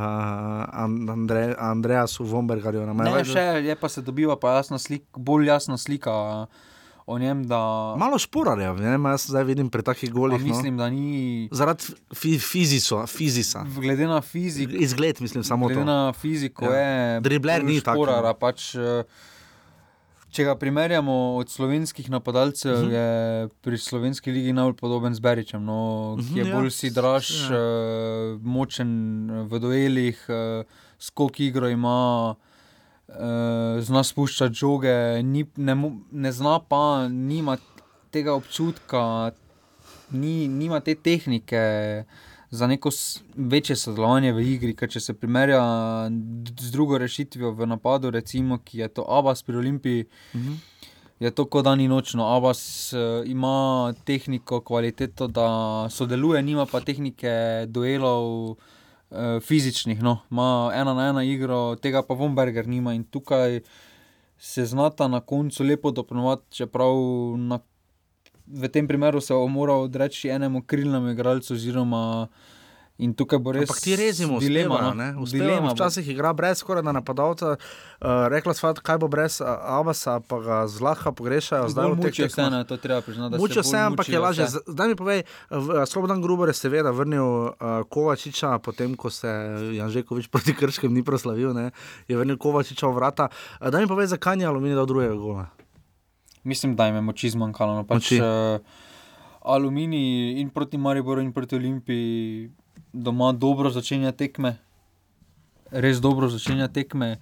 Andre, Andreasu Vombergarju. Ne, več- še je pa se dobiva pa jasna slika, bolj jasna slika o njem. Da, Malo šporarjev, ne vem, jaz zdaj vidim pri takih golih. mislim, no. da ni. Zaradi fi, fiziso, fizisa. Glede na fiziko. Izgled, mislim, samo glede to. na fiziko Ja. je. Dribler ni tak, no. šporara, Pač, eh, če ga primerjamo od slovenskih napadalcev, Mhm. uh -huh. je pri slovenski ligi najbolj podoben z Beričem, no, ki Mhm, je ja. bolj si draž, Ja. uh, močen v duelih, uh, skok igro ima. Uh, zna spuščati žoge, ni, ne, ne zna pa, nima tega občutka, ni, nima te tehnike za neko večje sodelovanje v igri. Ker če se primerja z drugo rešitvijo v napadu, recimo, ki je to Abbas pri Olimpiji. Mhm. Je to kot dan in nočno. Abbas uh, ima tehniko, kvaliteto, da sodeluje, nima pa tehnike duelov, uh, fizičnih. No. Ima ena na ena igro, tega pa Vomberger nima in tukaj se znata na koncu lepo dopolnjevati, čeprav na, v tem primeru se bo moral odreči enemu krilnemu igralcu, oziroma In tukaj bo res Ampak ti rezimo, dilema. dilema, no. ne? Dilema bo. včasih igra brez skoraj da napadalca. Uh, rekla sva, kaj bo brez uh, Abasa, pa ga zlahka pogrešajo. Zdaj Bolj v teh mučijo tekmah. vseeno, to je treba priznati, da se Mučijo bolj se, ampak je lažje. vse. Zdaj mi povej, eh, Slobodan Gruber je seveda vrnil uh, Kovačiča, potem ko se Janžekovič (laughs) proti Krškem ni proslavil, ne? je vrnil Kovačiča v vrata. Uh, Daj mi povej, zakaj ni Aluminij dal drugega gola. Mislim, da jim je moči zmanjkalo. No. Pač, Moči. uh, aluminij in proti Mariboru in proti Olimpiji doma dobro začenja tekme, res dobro začenja tekme.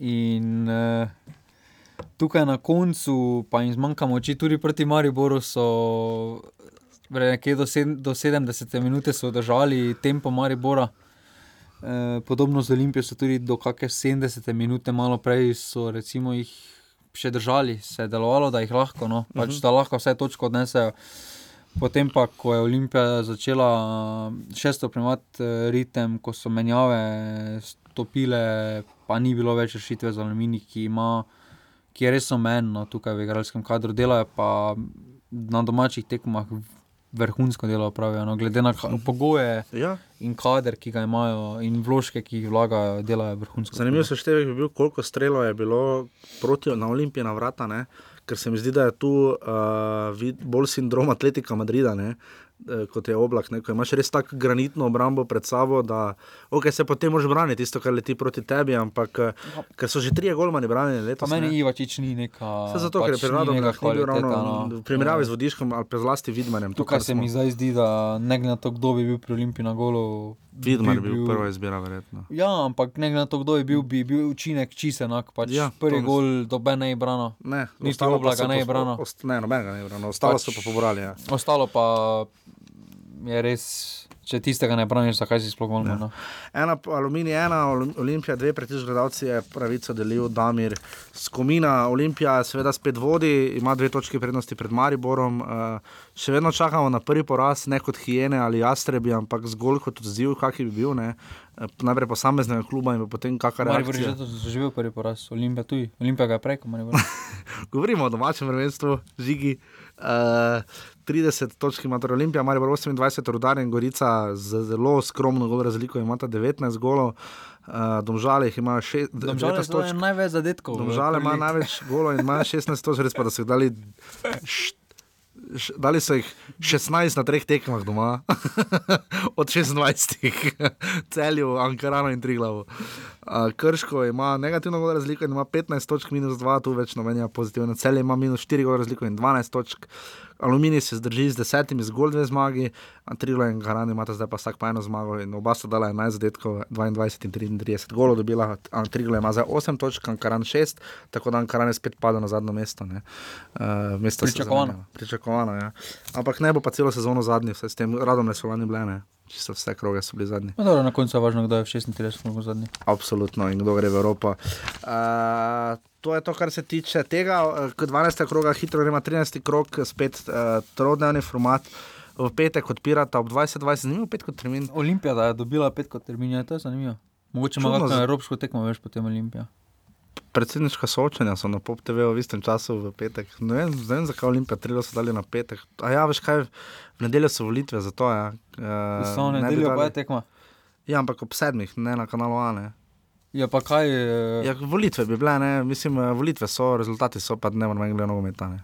In uh, tukaj na koncu, pa jim zmanjka moči, tudi proti Mariboru so nekje do, sedem, do 70 minut so držali tempo Maribora. Eh, podobno z Olimpijo so tudi do kakšne 70 minute, malo prej so recimo jih še držali, se je delovalo, da jih lahko, no, pač, Mhm. da lahko vse točke odnesejo. Potem pa, ko je Olimpija začela še stopnjevati eh, ritem, ko so menjave stopile, pa ni bilo več rešitve za Aluminij, ki, ima, ki je res omen no, tukaj v igralskem kadru, delajo pa na domačih tekmah vrhunsko delo pravijo. No, glede na ka- pogoje Ja. In kader, ki ga imajo, in vložke, ki jih vlagajo, delajo vrhunsko. Zanimiv seštevek bi bil, koliko strelov je bilo proti na Olimpiji na vrata, ne? ker se mi zdi, da je tu uh, bolj sindrom atletika Madrida. Ne? Eh, Kot je oblak, ne? ko imaš res tako granitno obrambo pred sabo, da okay, se potem moraš braniti tisto, kar leti proti tebi. Ampak eh, ker so že trije golmani branili Pa letos. meni ne. Ivačič ni neka. Vse zato, ker je pač pri ni Radomljah neka ni bil ravno no. v primerjavi z Vodiškom ali pa zlasti Vidmanjem. to, Tukaj kar se smo- mi zdaj zdi, da ne glede na to, kdo bi bil pri Olimpiji na golu. Vidmar bi bil prva izbira, verjetno. Ja, ampak ne glede na to, kdo je bil, bi bil učinek čist enak. Pač Ja, prvi to- gol dobe ne je brano. Ne, niti pa oblaga so ne je brano. ost- Ne, nobenega ne je brano, ostalo so pa pobrali. Ja. Ostalo pa je res, če tistega ne braniš, zakaj si sploh volno. No. Ena aluminij, ena Olim- Olimpija, dve pretiž gledalci je pravico delil Damir Skomina. Olimpija seveda spet vodi, ima dve točke prednosti pred Mariborom. Uh, še vedno čakamo na prvi poraz, ne kot hijene ali jastrebi, ampak zgolj kot odziv, kakšen bi bil. Ne? Eh, Najprej posameznega kluba in potem kakšna Maribor je že doživel prvi poraz, Olimpija tudi. Olimpija ga je preko. (laughs) Govorimo o domačem prvenstvu, žigi. Uh, 30 točk ima torej Olimpija, Maribor 28, Rudar in Gorica z zelo skromno gol razliko imata 19 golov. Uh, Domžale ima še, Domžale 19 so točk. največ zadetkov. Domžale ima največ golov in ima 16 točk, res pa da so jih dali. š- š- Dali so jih 16 na treh tekmah doma, (laughs) od 26, celju, Ankarano in Triglavu. Uh, Krško ima negativno razliko in ima 15 točk, minus 2, tu več nobenja pozitivna. Celje ima minus 4 gol razliko in 12 točk. Aluminij se zdrži z desetimi, zgolj dve zmagi, Triglav in Garani imata zdaj pa vsak pa eno zmago in oba sta dala 11 zadetkov, 22 in 33 golov dobila, Triglav ima zdaj 8 točk, Ankaran 6, tako da Ankaran je spet padel na zadnjo mesto. ne. Uh, mesto Pričakovano. Pričakovano, ja. Ampak ne bo pa celo sezono zadnji, vse s tem radom ne so lani bile, čisto vse kroge so bili zadnji. No, dobro, na koncu je važno, kdo je v 36 krogov zadnji. Absolutno in kdo gre v Evropo. Uh, to je to, kar se tiče tega. Eh, Kot 12. kroga, hitro gremo 13. krog, spet uh, trodnevni format. V petek odpirata ob 20-20, zanimivo pet kot termin. Olimpija je dobila pet kot termin, je to zanimivo. Mogoče ima kakšno evropsko tekmo, veš, potem Olimpija. Predsedniška soočenja so na Pop TV v istem času v petek. Ne vem, ne vem zakaj Olimpija trilo so dali na petek. A ja, veš kaj, v nedeljo so volitve, zato je. Uh, Samo nedeljo pa je tekma. Ja, ampak ob sedmih, ne na kanalu A. Ne. Ja, pa kaj? eh, Ja, volitve bi bile, ne? mislim, eh, volitve so, rezultati so, pa ne moramo gledati nogometa. ne.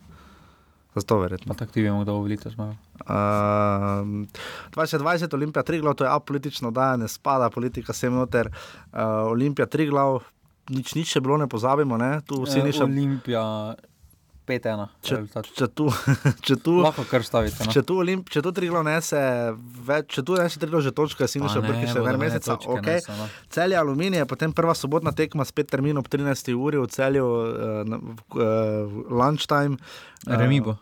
Zato verjetno. Pa tako ti vemo, kdo bo volitev zmagal. Uh, 2020, Olimpija Triglav, to je apolitično, da ne spada politika sem noter. Uh, Olimpija Triglav, nič, nič še bilo, ne pozabimo, ne? tu vsi Eh, niša. Olimpija 5-1. Če, rezultat. če tu, (laughs) če tu, Lahko kar stavite. No. če tu, Olimp, če tu Triglav nese, več, če tu nese Triglav že točka, si ne, brki še en mesec. Okay. nesel, no. Celje aluminije, potem prva sobotna tekma, spet termin ob 13. uri v celju, uh, na- v, uh, lunchtime. Remi bo.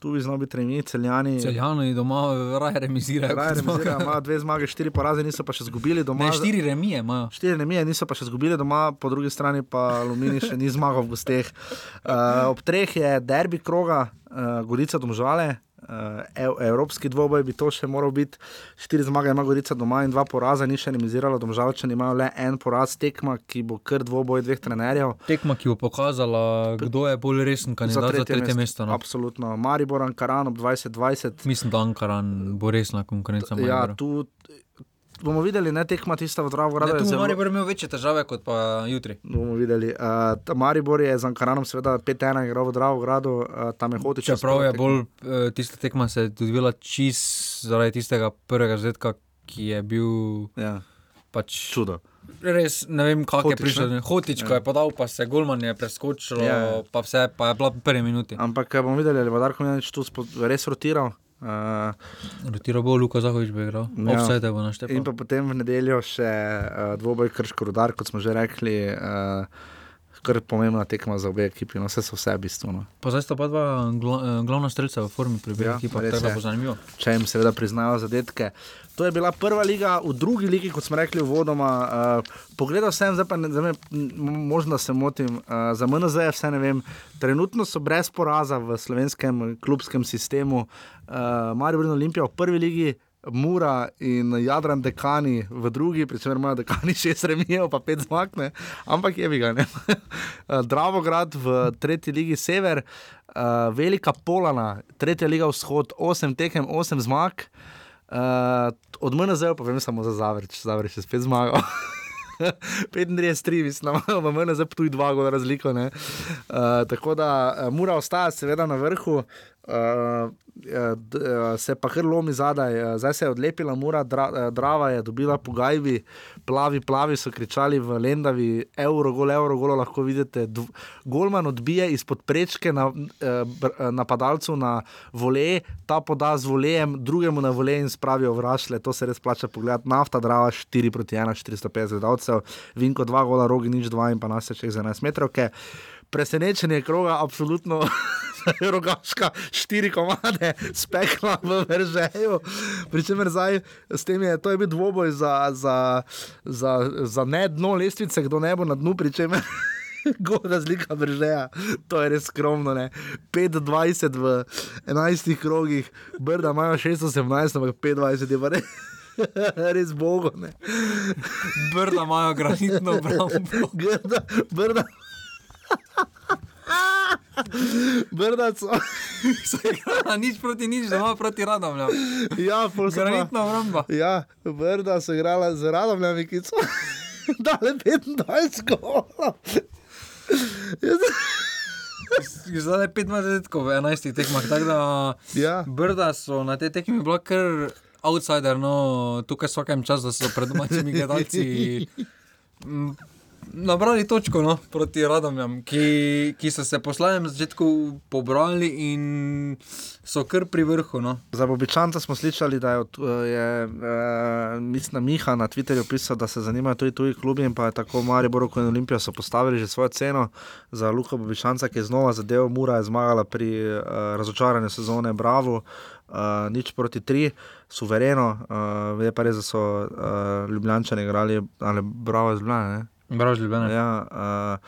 Tu bi znal biti remi, celjani. Celjani doma raje remizirajo. Raje remizirajo, zmagajo. imajo dve zmage, štiri poraze, niso pa še izgubili doma. Ne, štiri remije imajo. Štiri remije niso pa še izgubili doma, po drugi strani pa Alumini še ni zmagal v gosteh. Uh, ob treh je derbi kroga, uh, Gorica domžale. Ev, evropski dvoboj bi to še moral biti. Štiri zmage ima Gorica doma in dva poraza, ni še remizirala. Domžalčani imajo le en poraz tekma, ki bo kar dvoboj dveh trenerjev. Tekma, ki bo pokazala, kdo je bolj resen kandidat za tretje mesto. No. Absolutno. Maribor, Ankaran ob 2020. Mislim, da Ankaran bo resna konkurenca. Ja, tu bomo videli, ne tekma tista v Dravo Ne, gradu. tu bo Maribor imel večje težave kot pa jutri. Bomo videli. Uh, ta Maribor je z Ankaranom, seveda 5-1 igral v Dravo gradu, uh, tam je hotel Čeprav je bolj eh, tista tekma se je odvila čist zaradi tistega prvega zadetka, ki je bil ja. pač čudo. Res ne vem, kako je ne? Hotič, ko Ja. je podal, pa se Golman je preskočil, Ja, ja. pa vse, pa je bila v prvi minuti. Ampak bomo videli, ali bo Darko Mjenič tu res rotiral. Uh, Rotiral bo Luka Zahovič, bi igral. Ja. Offside bo naštepal. In pa potem v nedeljo še uh, dvoboj Krško rudar, kot smo že rekli. Uh, Kar je pomembna tekma za obe ekipi, no vse so vse bistveno. Pa zdaj sta pa dva gla, eh, glavna strelca v formi pri obeh ekipah, res tako da bo zanimivo. Če jim seveda priznajo zadetke. To je bila prva liga, v drugi ligi, kot smo rekli, uvodoma. Uh, pogledal sem, zdaj pa ne, zdaj me, možno se motim, uh, za MNZ je vse ne vem. Trenutno so brez poraza v slovenskem klubskem sistemu. Uh, Marijo Brno Olimpija v prvi ligi. Mura in Jadran dekani v drugi, čemer imajo dekani (laughs) šest remijev, pa pet zmag, ne. ampak je ga. ne. (laughs) Eh, Dravograd v tretji ligi sever, uh, Velika Polana, tretja liga vzhod, osem tekem, osem zmag. Uh, od MNZ pa vem samo za Zavrč, Zavrč je spet zmagal. (laughs) 35-3, mislim, v meni zdaj tu dva gola razliko. Uh, tako da mora ostati, seveda, na vrhu. Uh, se pa kar lomi zadaj, zdaj se je odlepila mura, dra, drava je dobila po gajbi, plavi, plavi so kričali v Lendavi, euro, gol, euro, golo lahko vidite. Dv, golman odbije izpod prečke na, uh, napadalcu na vole, ta poda z volejem, drugemu na vole in spravijo vrašle, to se res plača pogledati. Nafta, drava 4 proti 1, 450 gledalcev, Vinko 2 gola, rogi nič 2 in pa nas je čez 11 metrov. Presenečenje kroga, absolutno. (laughs) Rogaška, štiri komade, spekla v Veržeju. Pričemer zdaj s tem je, to je bil dvoboj za, za, za, za ne dno lestvice, kdo ne bo na dnu, pričemer. (laughs) Gor razlika Veržeja, to je res skromno. ne. 5-20 v 11 krogih, Brda imajo 6-18, ampak 5-20 je pa res. (laughs) Res bogo. Brda imajo granitno obrambo. Brda, brda. Brda so. igrala nič proti nič, doma proti Radomljam. Ja, pol so pa- Granitna obramba. Ja, Brda so igrala z Radomljami, ki so (laughs) dali 25 golov. Zdaj je 25 v 11 tekmah, tako da ja. Brda so na tej tekmi bila kar outsider, no tukaj vsakem času, da so pred domačimi gledalci (laughs) nabrali točko no, proti Radomljam, ki, ki so se po slabem začetku pobrali in so kar pri vrhu. No. Za Bobičanta smo slišali, da je, od- je uh, mislim, Miha na Twitterju pisal, da se zanimajo tudi tuji klubi in pa je tako Maribor kot Olimpija so postavili že svojo ceno za Luka Bobičanca, ki je znova zadev Mura, je zmagala pri uh, razočaranju sezone Bravo. Uh, nič proti tri, suvereno, uh, je pa res, da so uh, Ljubljani igrali, ali Bravo iz Ljubljana. Ja, uh,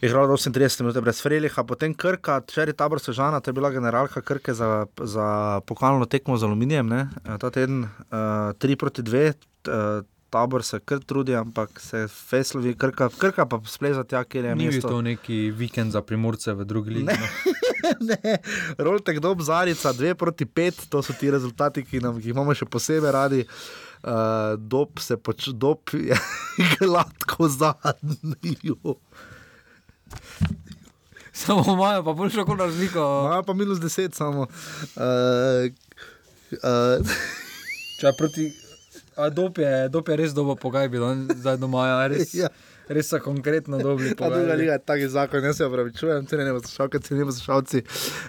Igral je 38 minut brez Freliha, potem Krka, Čeri Tabor Sežana, to je bila generalka Krke za, za pokalno tekmo z aluminijem. Ne? Eh, Ta teden 3 uh, proti 2, uh, Tabor se kar trudi, ampak se Feslovi, Krka, Krka pa spleza tja, kjer je Ni mesto. to neki vikend za primorce v drugi ligi. Ne. No. (laughs) ne, Rolte kdo Zarica, 2 proti 5, to so ti rezultati, ki, nam, ki jih imamo še posebej radi. Uh, dob se pač, dob je (laughs) gladko zadnji. Samo imajo pa boljšo kot razliko. Imajo pa minus 10 samo. Uh, uh, Če proti. A dop je, dop je res dobro pogajbi, zdaj doma je res. Ja. Res so konkretno dobri. Ta (laughs) druga liga je taki zakon, jaz se opravičujem, tudi ne poslušalke, tudi ne poslušalci.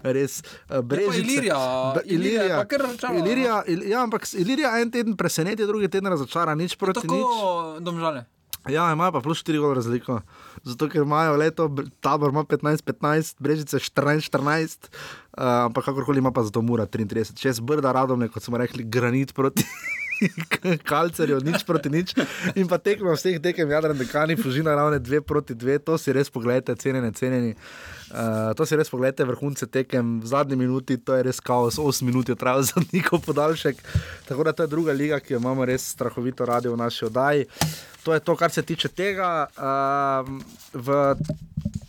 Res, uh, Brežice. Ilirija, Ba- Ilirija je pa kar razočarala, no. Ilirija, Il, ja, ampak Ilirija en teden preseneti, drugi teden razočara, nič proti Tako nič. domžale. Ja, imajo pa plus 4 gol razliko. Zato, ker imajo leto, tabor ima 15-15, brežice 14-14, uh, ampak kakorkoli ima pa zato mura 33. Čez brda radom, kot smo rekli, granit proti. (laughs) Kalcerju, nič proti nič. In pa tekmo vseh tekem, jadran, dekani, fužina ravne dve proti dve, to si res pogledajte, cenjene, cenjeni. Uh, to si res pogledajte, vrhunce tekem v zadnji minuti, to je res kaos, 8 minut je trajal (laughs) za njihov podaljšek. Tako da to je druga liga, ki jo imamo res strahovito radi v naši oddaji. To je to, kar se tiče tega. Uh, v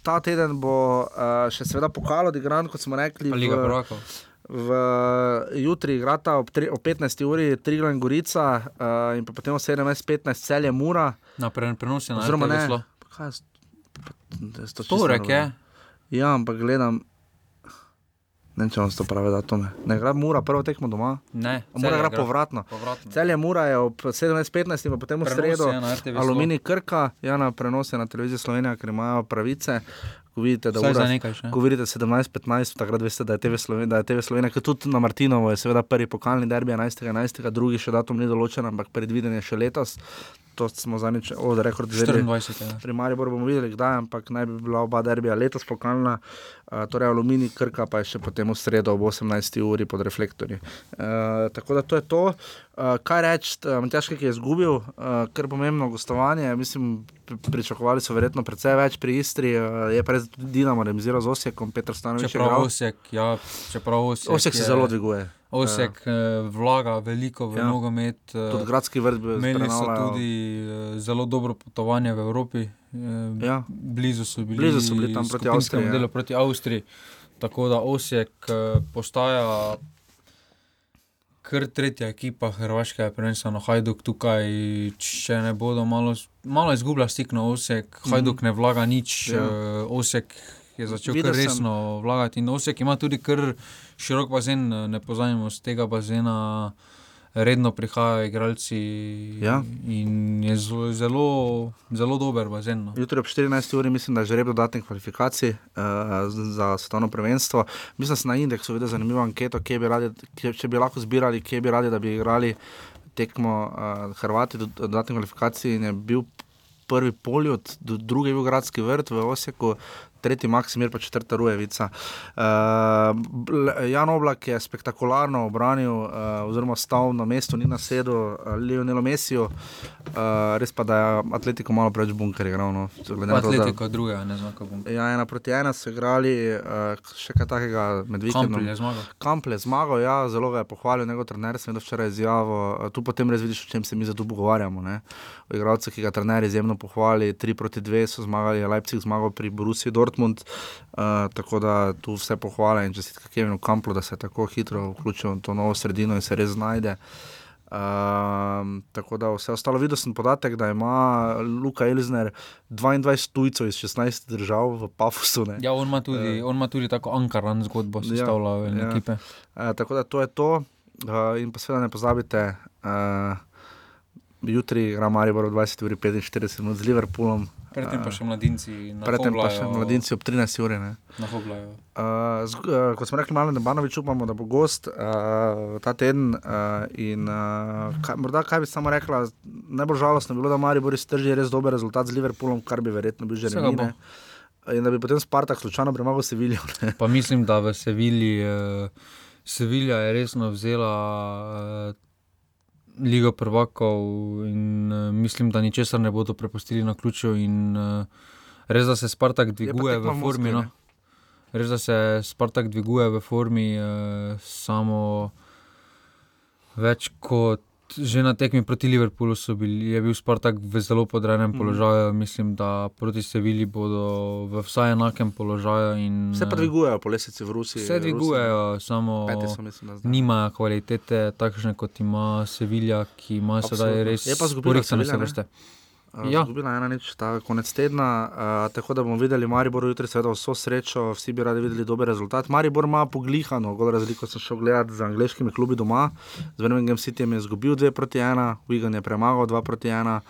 ta teden bo uh, še seveda pokal odigran, kot smo rekli. Pa Liga v- prvakov. V, jutri igrata ob, tri, ob 15. uri Trigla in Gorica, uh, in potem ob 17.15 celje Mura. Na pre, prenos je na Oziroma ne. RTV. Kaj to Torek je. Ja, ampak gledam. Ne, če vam to pravi, da to ne. Ne igra Mura, prvo tekmo doma. Ne, Mora igra povratno. Povratno. Celje Mura je ob 17.15 in pa potem v sredo. Aluminij Krka, ja, na prenos je na televiziji Slovenija, ker imajo pravice. Ko vidite, da ura- nekaj še. ko vidite 17-15, takrat veste, da je TV Slovenija, da je TV Slovenija, ker tudi na Martinovo je seveda prvi pokalni derbi 11.11., drugi še datum ni določen, ampak predviden je še letos. To smo zadnjič od rekord že 24. Pri Mariboru bomo videli, kdaj, ampak naj bi bila oba derbija letos pokalna, uh, torej Aluminij, Krka pa je še potem v sredo ob 18. uri pod reflektorji. Uh, tako da to je to. Uh, kaj reči, Matjaški, ki je izgubil, uh, kar pomembno gostovanje, mislim, pri- pričakovali so verjetno precej več pri Istri, uh, je pa res Dinamo remiziral z Osijekom, Petr Stanovič. Čeprav. Osek, ja, čeprav Osek, Osek se je- zelo dviguje. Osek uh, vlaga veliko v Ja. nogomet. eh, Tudi Gradski vrt bi Imeli so prenavljajo. tudi uh, zelo dobro potovanje v Evropi. Uh, Ja. Blizu so bili, Blizu so bili tam proti Avstriji, ja. proti Avstriji. Tako da Osek uh, postaja kar tretja ekipa Hrvaške, prvenstveno Hajduk tukaj, če ne bodo malo, malo izgublja stik na Osek, Hajduk ne vlaga nič, Ja. ja. Osek je začel Videl kar sem- resno vlagati in Osek ima tudi kar širok bazen, ne pozajemo z tega bazena. Redno prihajajo igralci Ja. in je zelo, zelo, zelo dober bazen. No. Jutri ob 14. uri mislim, da je že rep dodatnih kvalifikacij uh, za svetovno prvenstvo. Mislim, da sem na indeksu videl zanimivo anketo, kje bi radi, kje, če bi lahko zbirali, kje bi radi, da bi igrali tekmo uh, Hrvati do do dodatnih kvalifikacij. In je bil prvi poljud, drugi je bil gradski vrt v Osijeku. Tretji Maksimir, pa četrta Rujevica. Uh, Jan Oblak je spektakularno obranil, uh, oziroma stal na mestu, ni nasedel uh, Lionelu Messiju. Uh, res pa, da je Atletico malo preveč bunker igral. No, glede na to, da- druga, ne znam, kako bom. Ja, ena proti ena so igrali, uh, še kaj takega med vikendom. Kampl je zmagal. Kampl je zmagal, ja, zelo ga je pohvalil, njegov trener, sem videl včeraj izjavo. Uh, tu potem res vidiš, o čem se mi zdaj tu pogovarjamo. Ne? O igralcu, ki ga trener izjemno pohvali, 3 proti 2 so zmagali, Leipzig zmagal pri Borussiji Dortmund, uh, tako da tu vse pohvale in čestitke Kevinu Kamplu, da se je tako hitro vključil v to novo sredino in se res znajde. Um, tako da vse ostalo, videl sem podatek, da ima Luka Elzner 22 tujcev iz 16 držav v Pafusu. Ne? Ja, on ima tudi, on ima tudi tako ankaran zgodbo, sestavlja ja, ja. ekipe. Uh, tako da to je to. Uh, in pa seveda ne pozabite, uh, jutri igra Maribor ob 20.45 minut z Liverpoolom. Predtem pa še mladinci na Predtem pa še mladinci ob 13 uri. Na. Uh, z, uh, kot smo rekli, malo Nebanovič upamo, da bo gost uh, ta teden. Uh, in, uh, kaj, morda kaj bi samo rekla, najbolj žalostno je bilo, da Maribor iztrži res dober rezultat z Liverpoolom, kar bi verjetno bil že remine. In da bi potem Spartak slučajno premagal Sevilijo. Pa mislim, da v Sevilji, uh, Sevilja je resno vzela uh, Ligo prvakov in uh, mislim, da ničesar ne bodo prepustili na ključu. In, uh, res, da se Spartak dviguje v formi. No. Res, da se Spartak dviguje v formi, uh, samo več kot. Že na tekmi proti Liverpoolu so bili, je bil Spartak v zelo podrejenem Mhm. položaju. Mislim, da proti Sevilji bodo v vsaj enakem položaju. In, Vse pa dvigujejo po lesici v Rusiji. Vse dvigujejo, samo so, mislim, nimajo kvalitete, takšne kot ima Sevilja, ki ima sedaj Absolutno. res Je pa izgubila porihtane Sevilla, ne? vrste. Uh, Ja. Zgubila je ena nič, ta konec tedna, uh, tako da bomo videli Maribor jutri, seveda vso srečo, vsi bi radi videli dober rezultat. Maribor ima poglihano, gol razliko sem šel gledati z angliškimi klubi doma, z Birmingham Cityjem je izgubil 2 proti 1, Wigan je premagal 2 proti 1,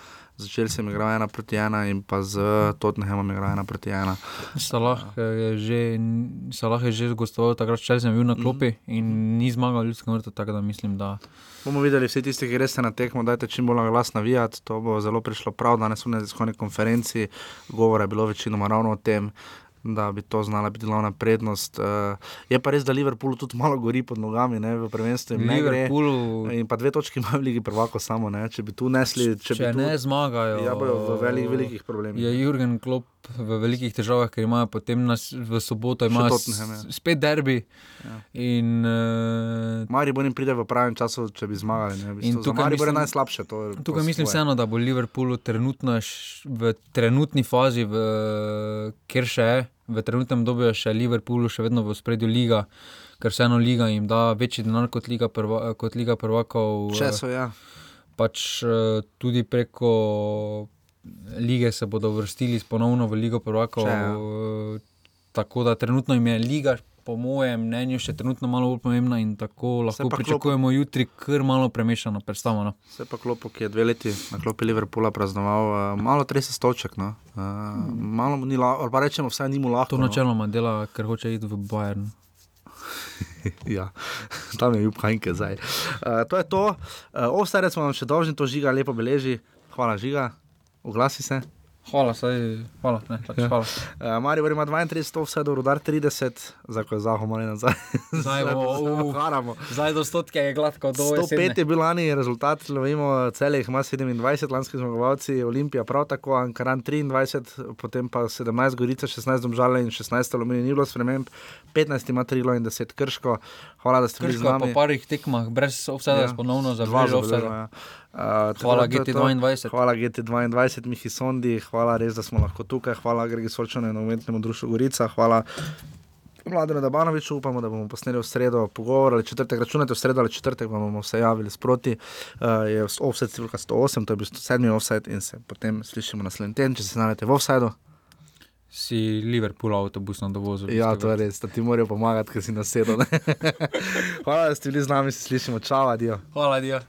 začel sem igrati 1 proti 1 in pa z Tottenhamom igrati 1 proti 1. Salah je že, Salah je že gostoval, takrat če sem bil na klopi Mhm. in ni zmagal ljudskega vrta, tako da mislim, da Bomo videli, vsi tisti, ki greste na tekmo, dajte čim bolj na glas navijati. To bo zelo prišlo prav. Danes v neziskovni konferenci govora je bilo večinoma ravno o tem, da bi to znala biti glavna prednost. Uh, je pa res, da Liverpool tudi malo gori pod nogami, ne, v prvenstvu jim ne gre. Liverpoolu- In pa dve točki imajo v Ligi prvako samo, ne. če bi tu nesli. Če, če bi tu, ne zmagajo, Ja, bojo v velik, velikih problemih. Je Jurgen Klopp v velikih težavah, ker imajo potem nas, v soboto Tottenham, ja. spet derbi. Ja. In, uh, Maribor jim pride v pravem času, če bi zmagali. Ne, v In bistvu. Tukaj Maribor je mislim- najslabše. To, je- to Tukaj mislim svoje. vseeno, da bo Liverpool trenutno v trenutni fazi, v, kjer še je, v trenutnem je še Liverpoolu še vedno v spredju liga, ker vseeno liga jim da večji denar kot liga, prva, kot liga prvakov. Še eh, so, ja. Pač eh, tudi preko lige se bodo vrstili ponovno v ligo prvakov. Ja. eh, Tako da trenutno jim je liga. Po mojem mnenju, še trenutno malo bolj pomembna, in tako lahko pričakujemo jutri kar malo premešano predstavo. No. Vse pa klopo, ki je dve leti na klopi Liverpoola praznoval, uh, malo 30 točk. No. Uh, malo mu ni lahko, ali pa rečemo, vsaj ni mu lahko. To načeloma dela, ker hoče iti v Bayern. (laughs) ja, tam je Jup Hajnke zdaj. Uh, to je to. Uh, Ovstarec smo vam še dolžni, to žiga lepo beleži. Hvala, žiga. Oglasi se. Hvala, saj, hvala, ne, pač, Ja. hvala. Uh, Maribor ima 32, vse do Rudar 30, zdaj ko je Zaho malo nazaj. (laughs) Zdaj bomo, haramo. Zdaj do stotke je gladko, do 105 je bil lani rezultat, lovimo cele jih ima 27, lanski zmagovalci, Olimpija prav tako, Ankaran 23, potem pa 17, Gorica 16, Domžale in 16, Aluminij ni bilo sprememb, 15 ima Trilo in 10 Krško. Hvala, da ste bili z Krško je po parih tekmah, brez offsajda, ja. ponovno zavrnili zabeležil, offsajda. ja. Uh, Hvala tako da to je to. GT22. Hvala GT22, Mihi Sondi, hvala res, da smo lahko tukaj, hvala Gregi Sorčanu in umetnemu društvu Gorica, hvala Mladenu Dabanoviču, upamo, da bomo posneli v sredo pogovor ali četrtek, računate v sredo ali četrtek, vam bomo se javili sproti. Uh, je offset številka 108, to je bil sedmi offset in se potem slišimo naslednji teden, če se znajdete v offsajdu. Si Liverpool avtobusno dovozil. Ja, to je res, da ti morajo pomagati, ker si nasedel. (laughs) hvala, da ste bili z nami, se slišimo, čau, adijo. Hvala, Dio.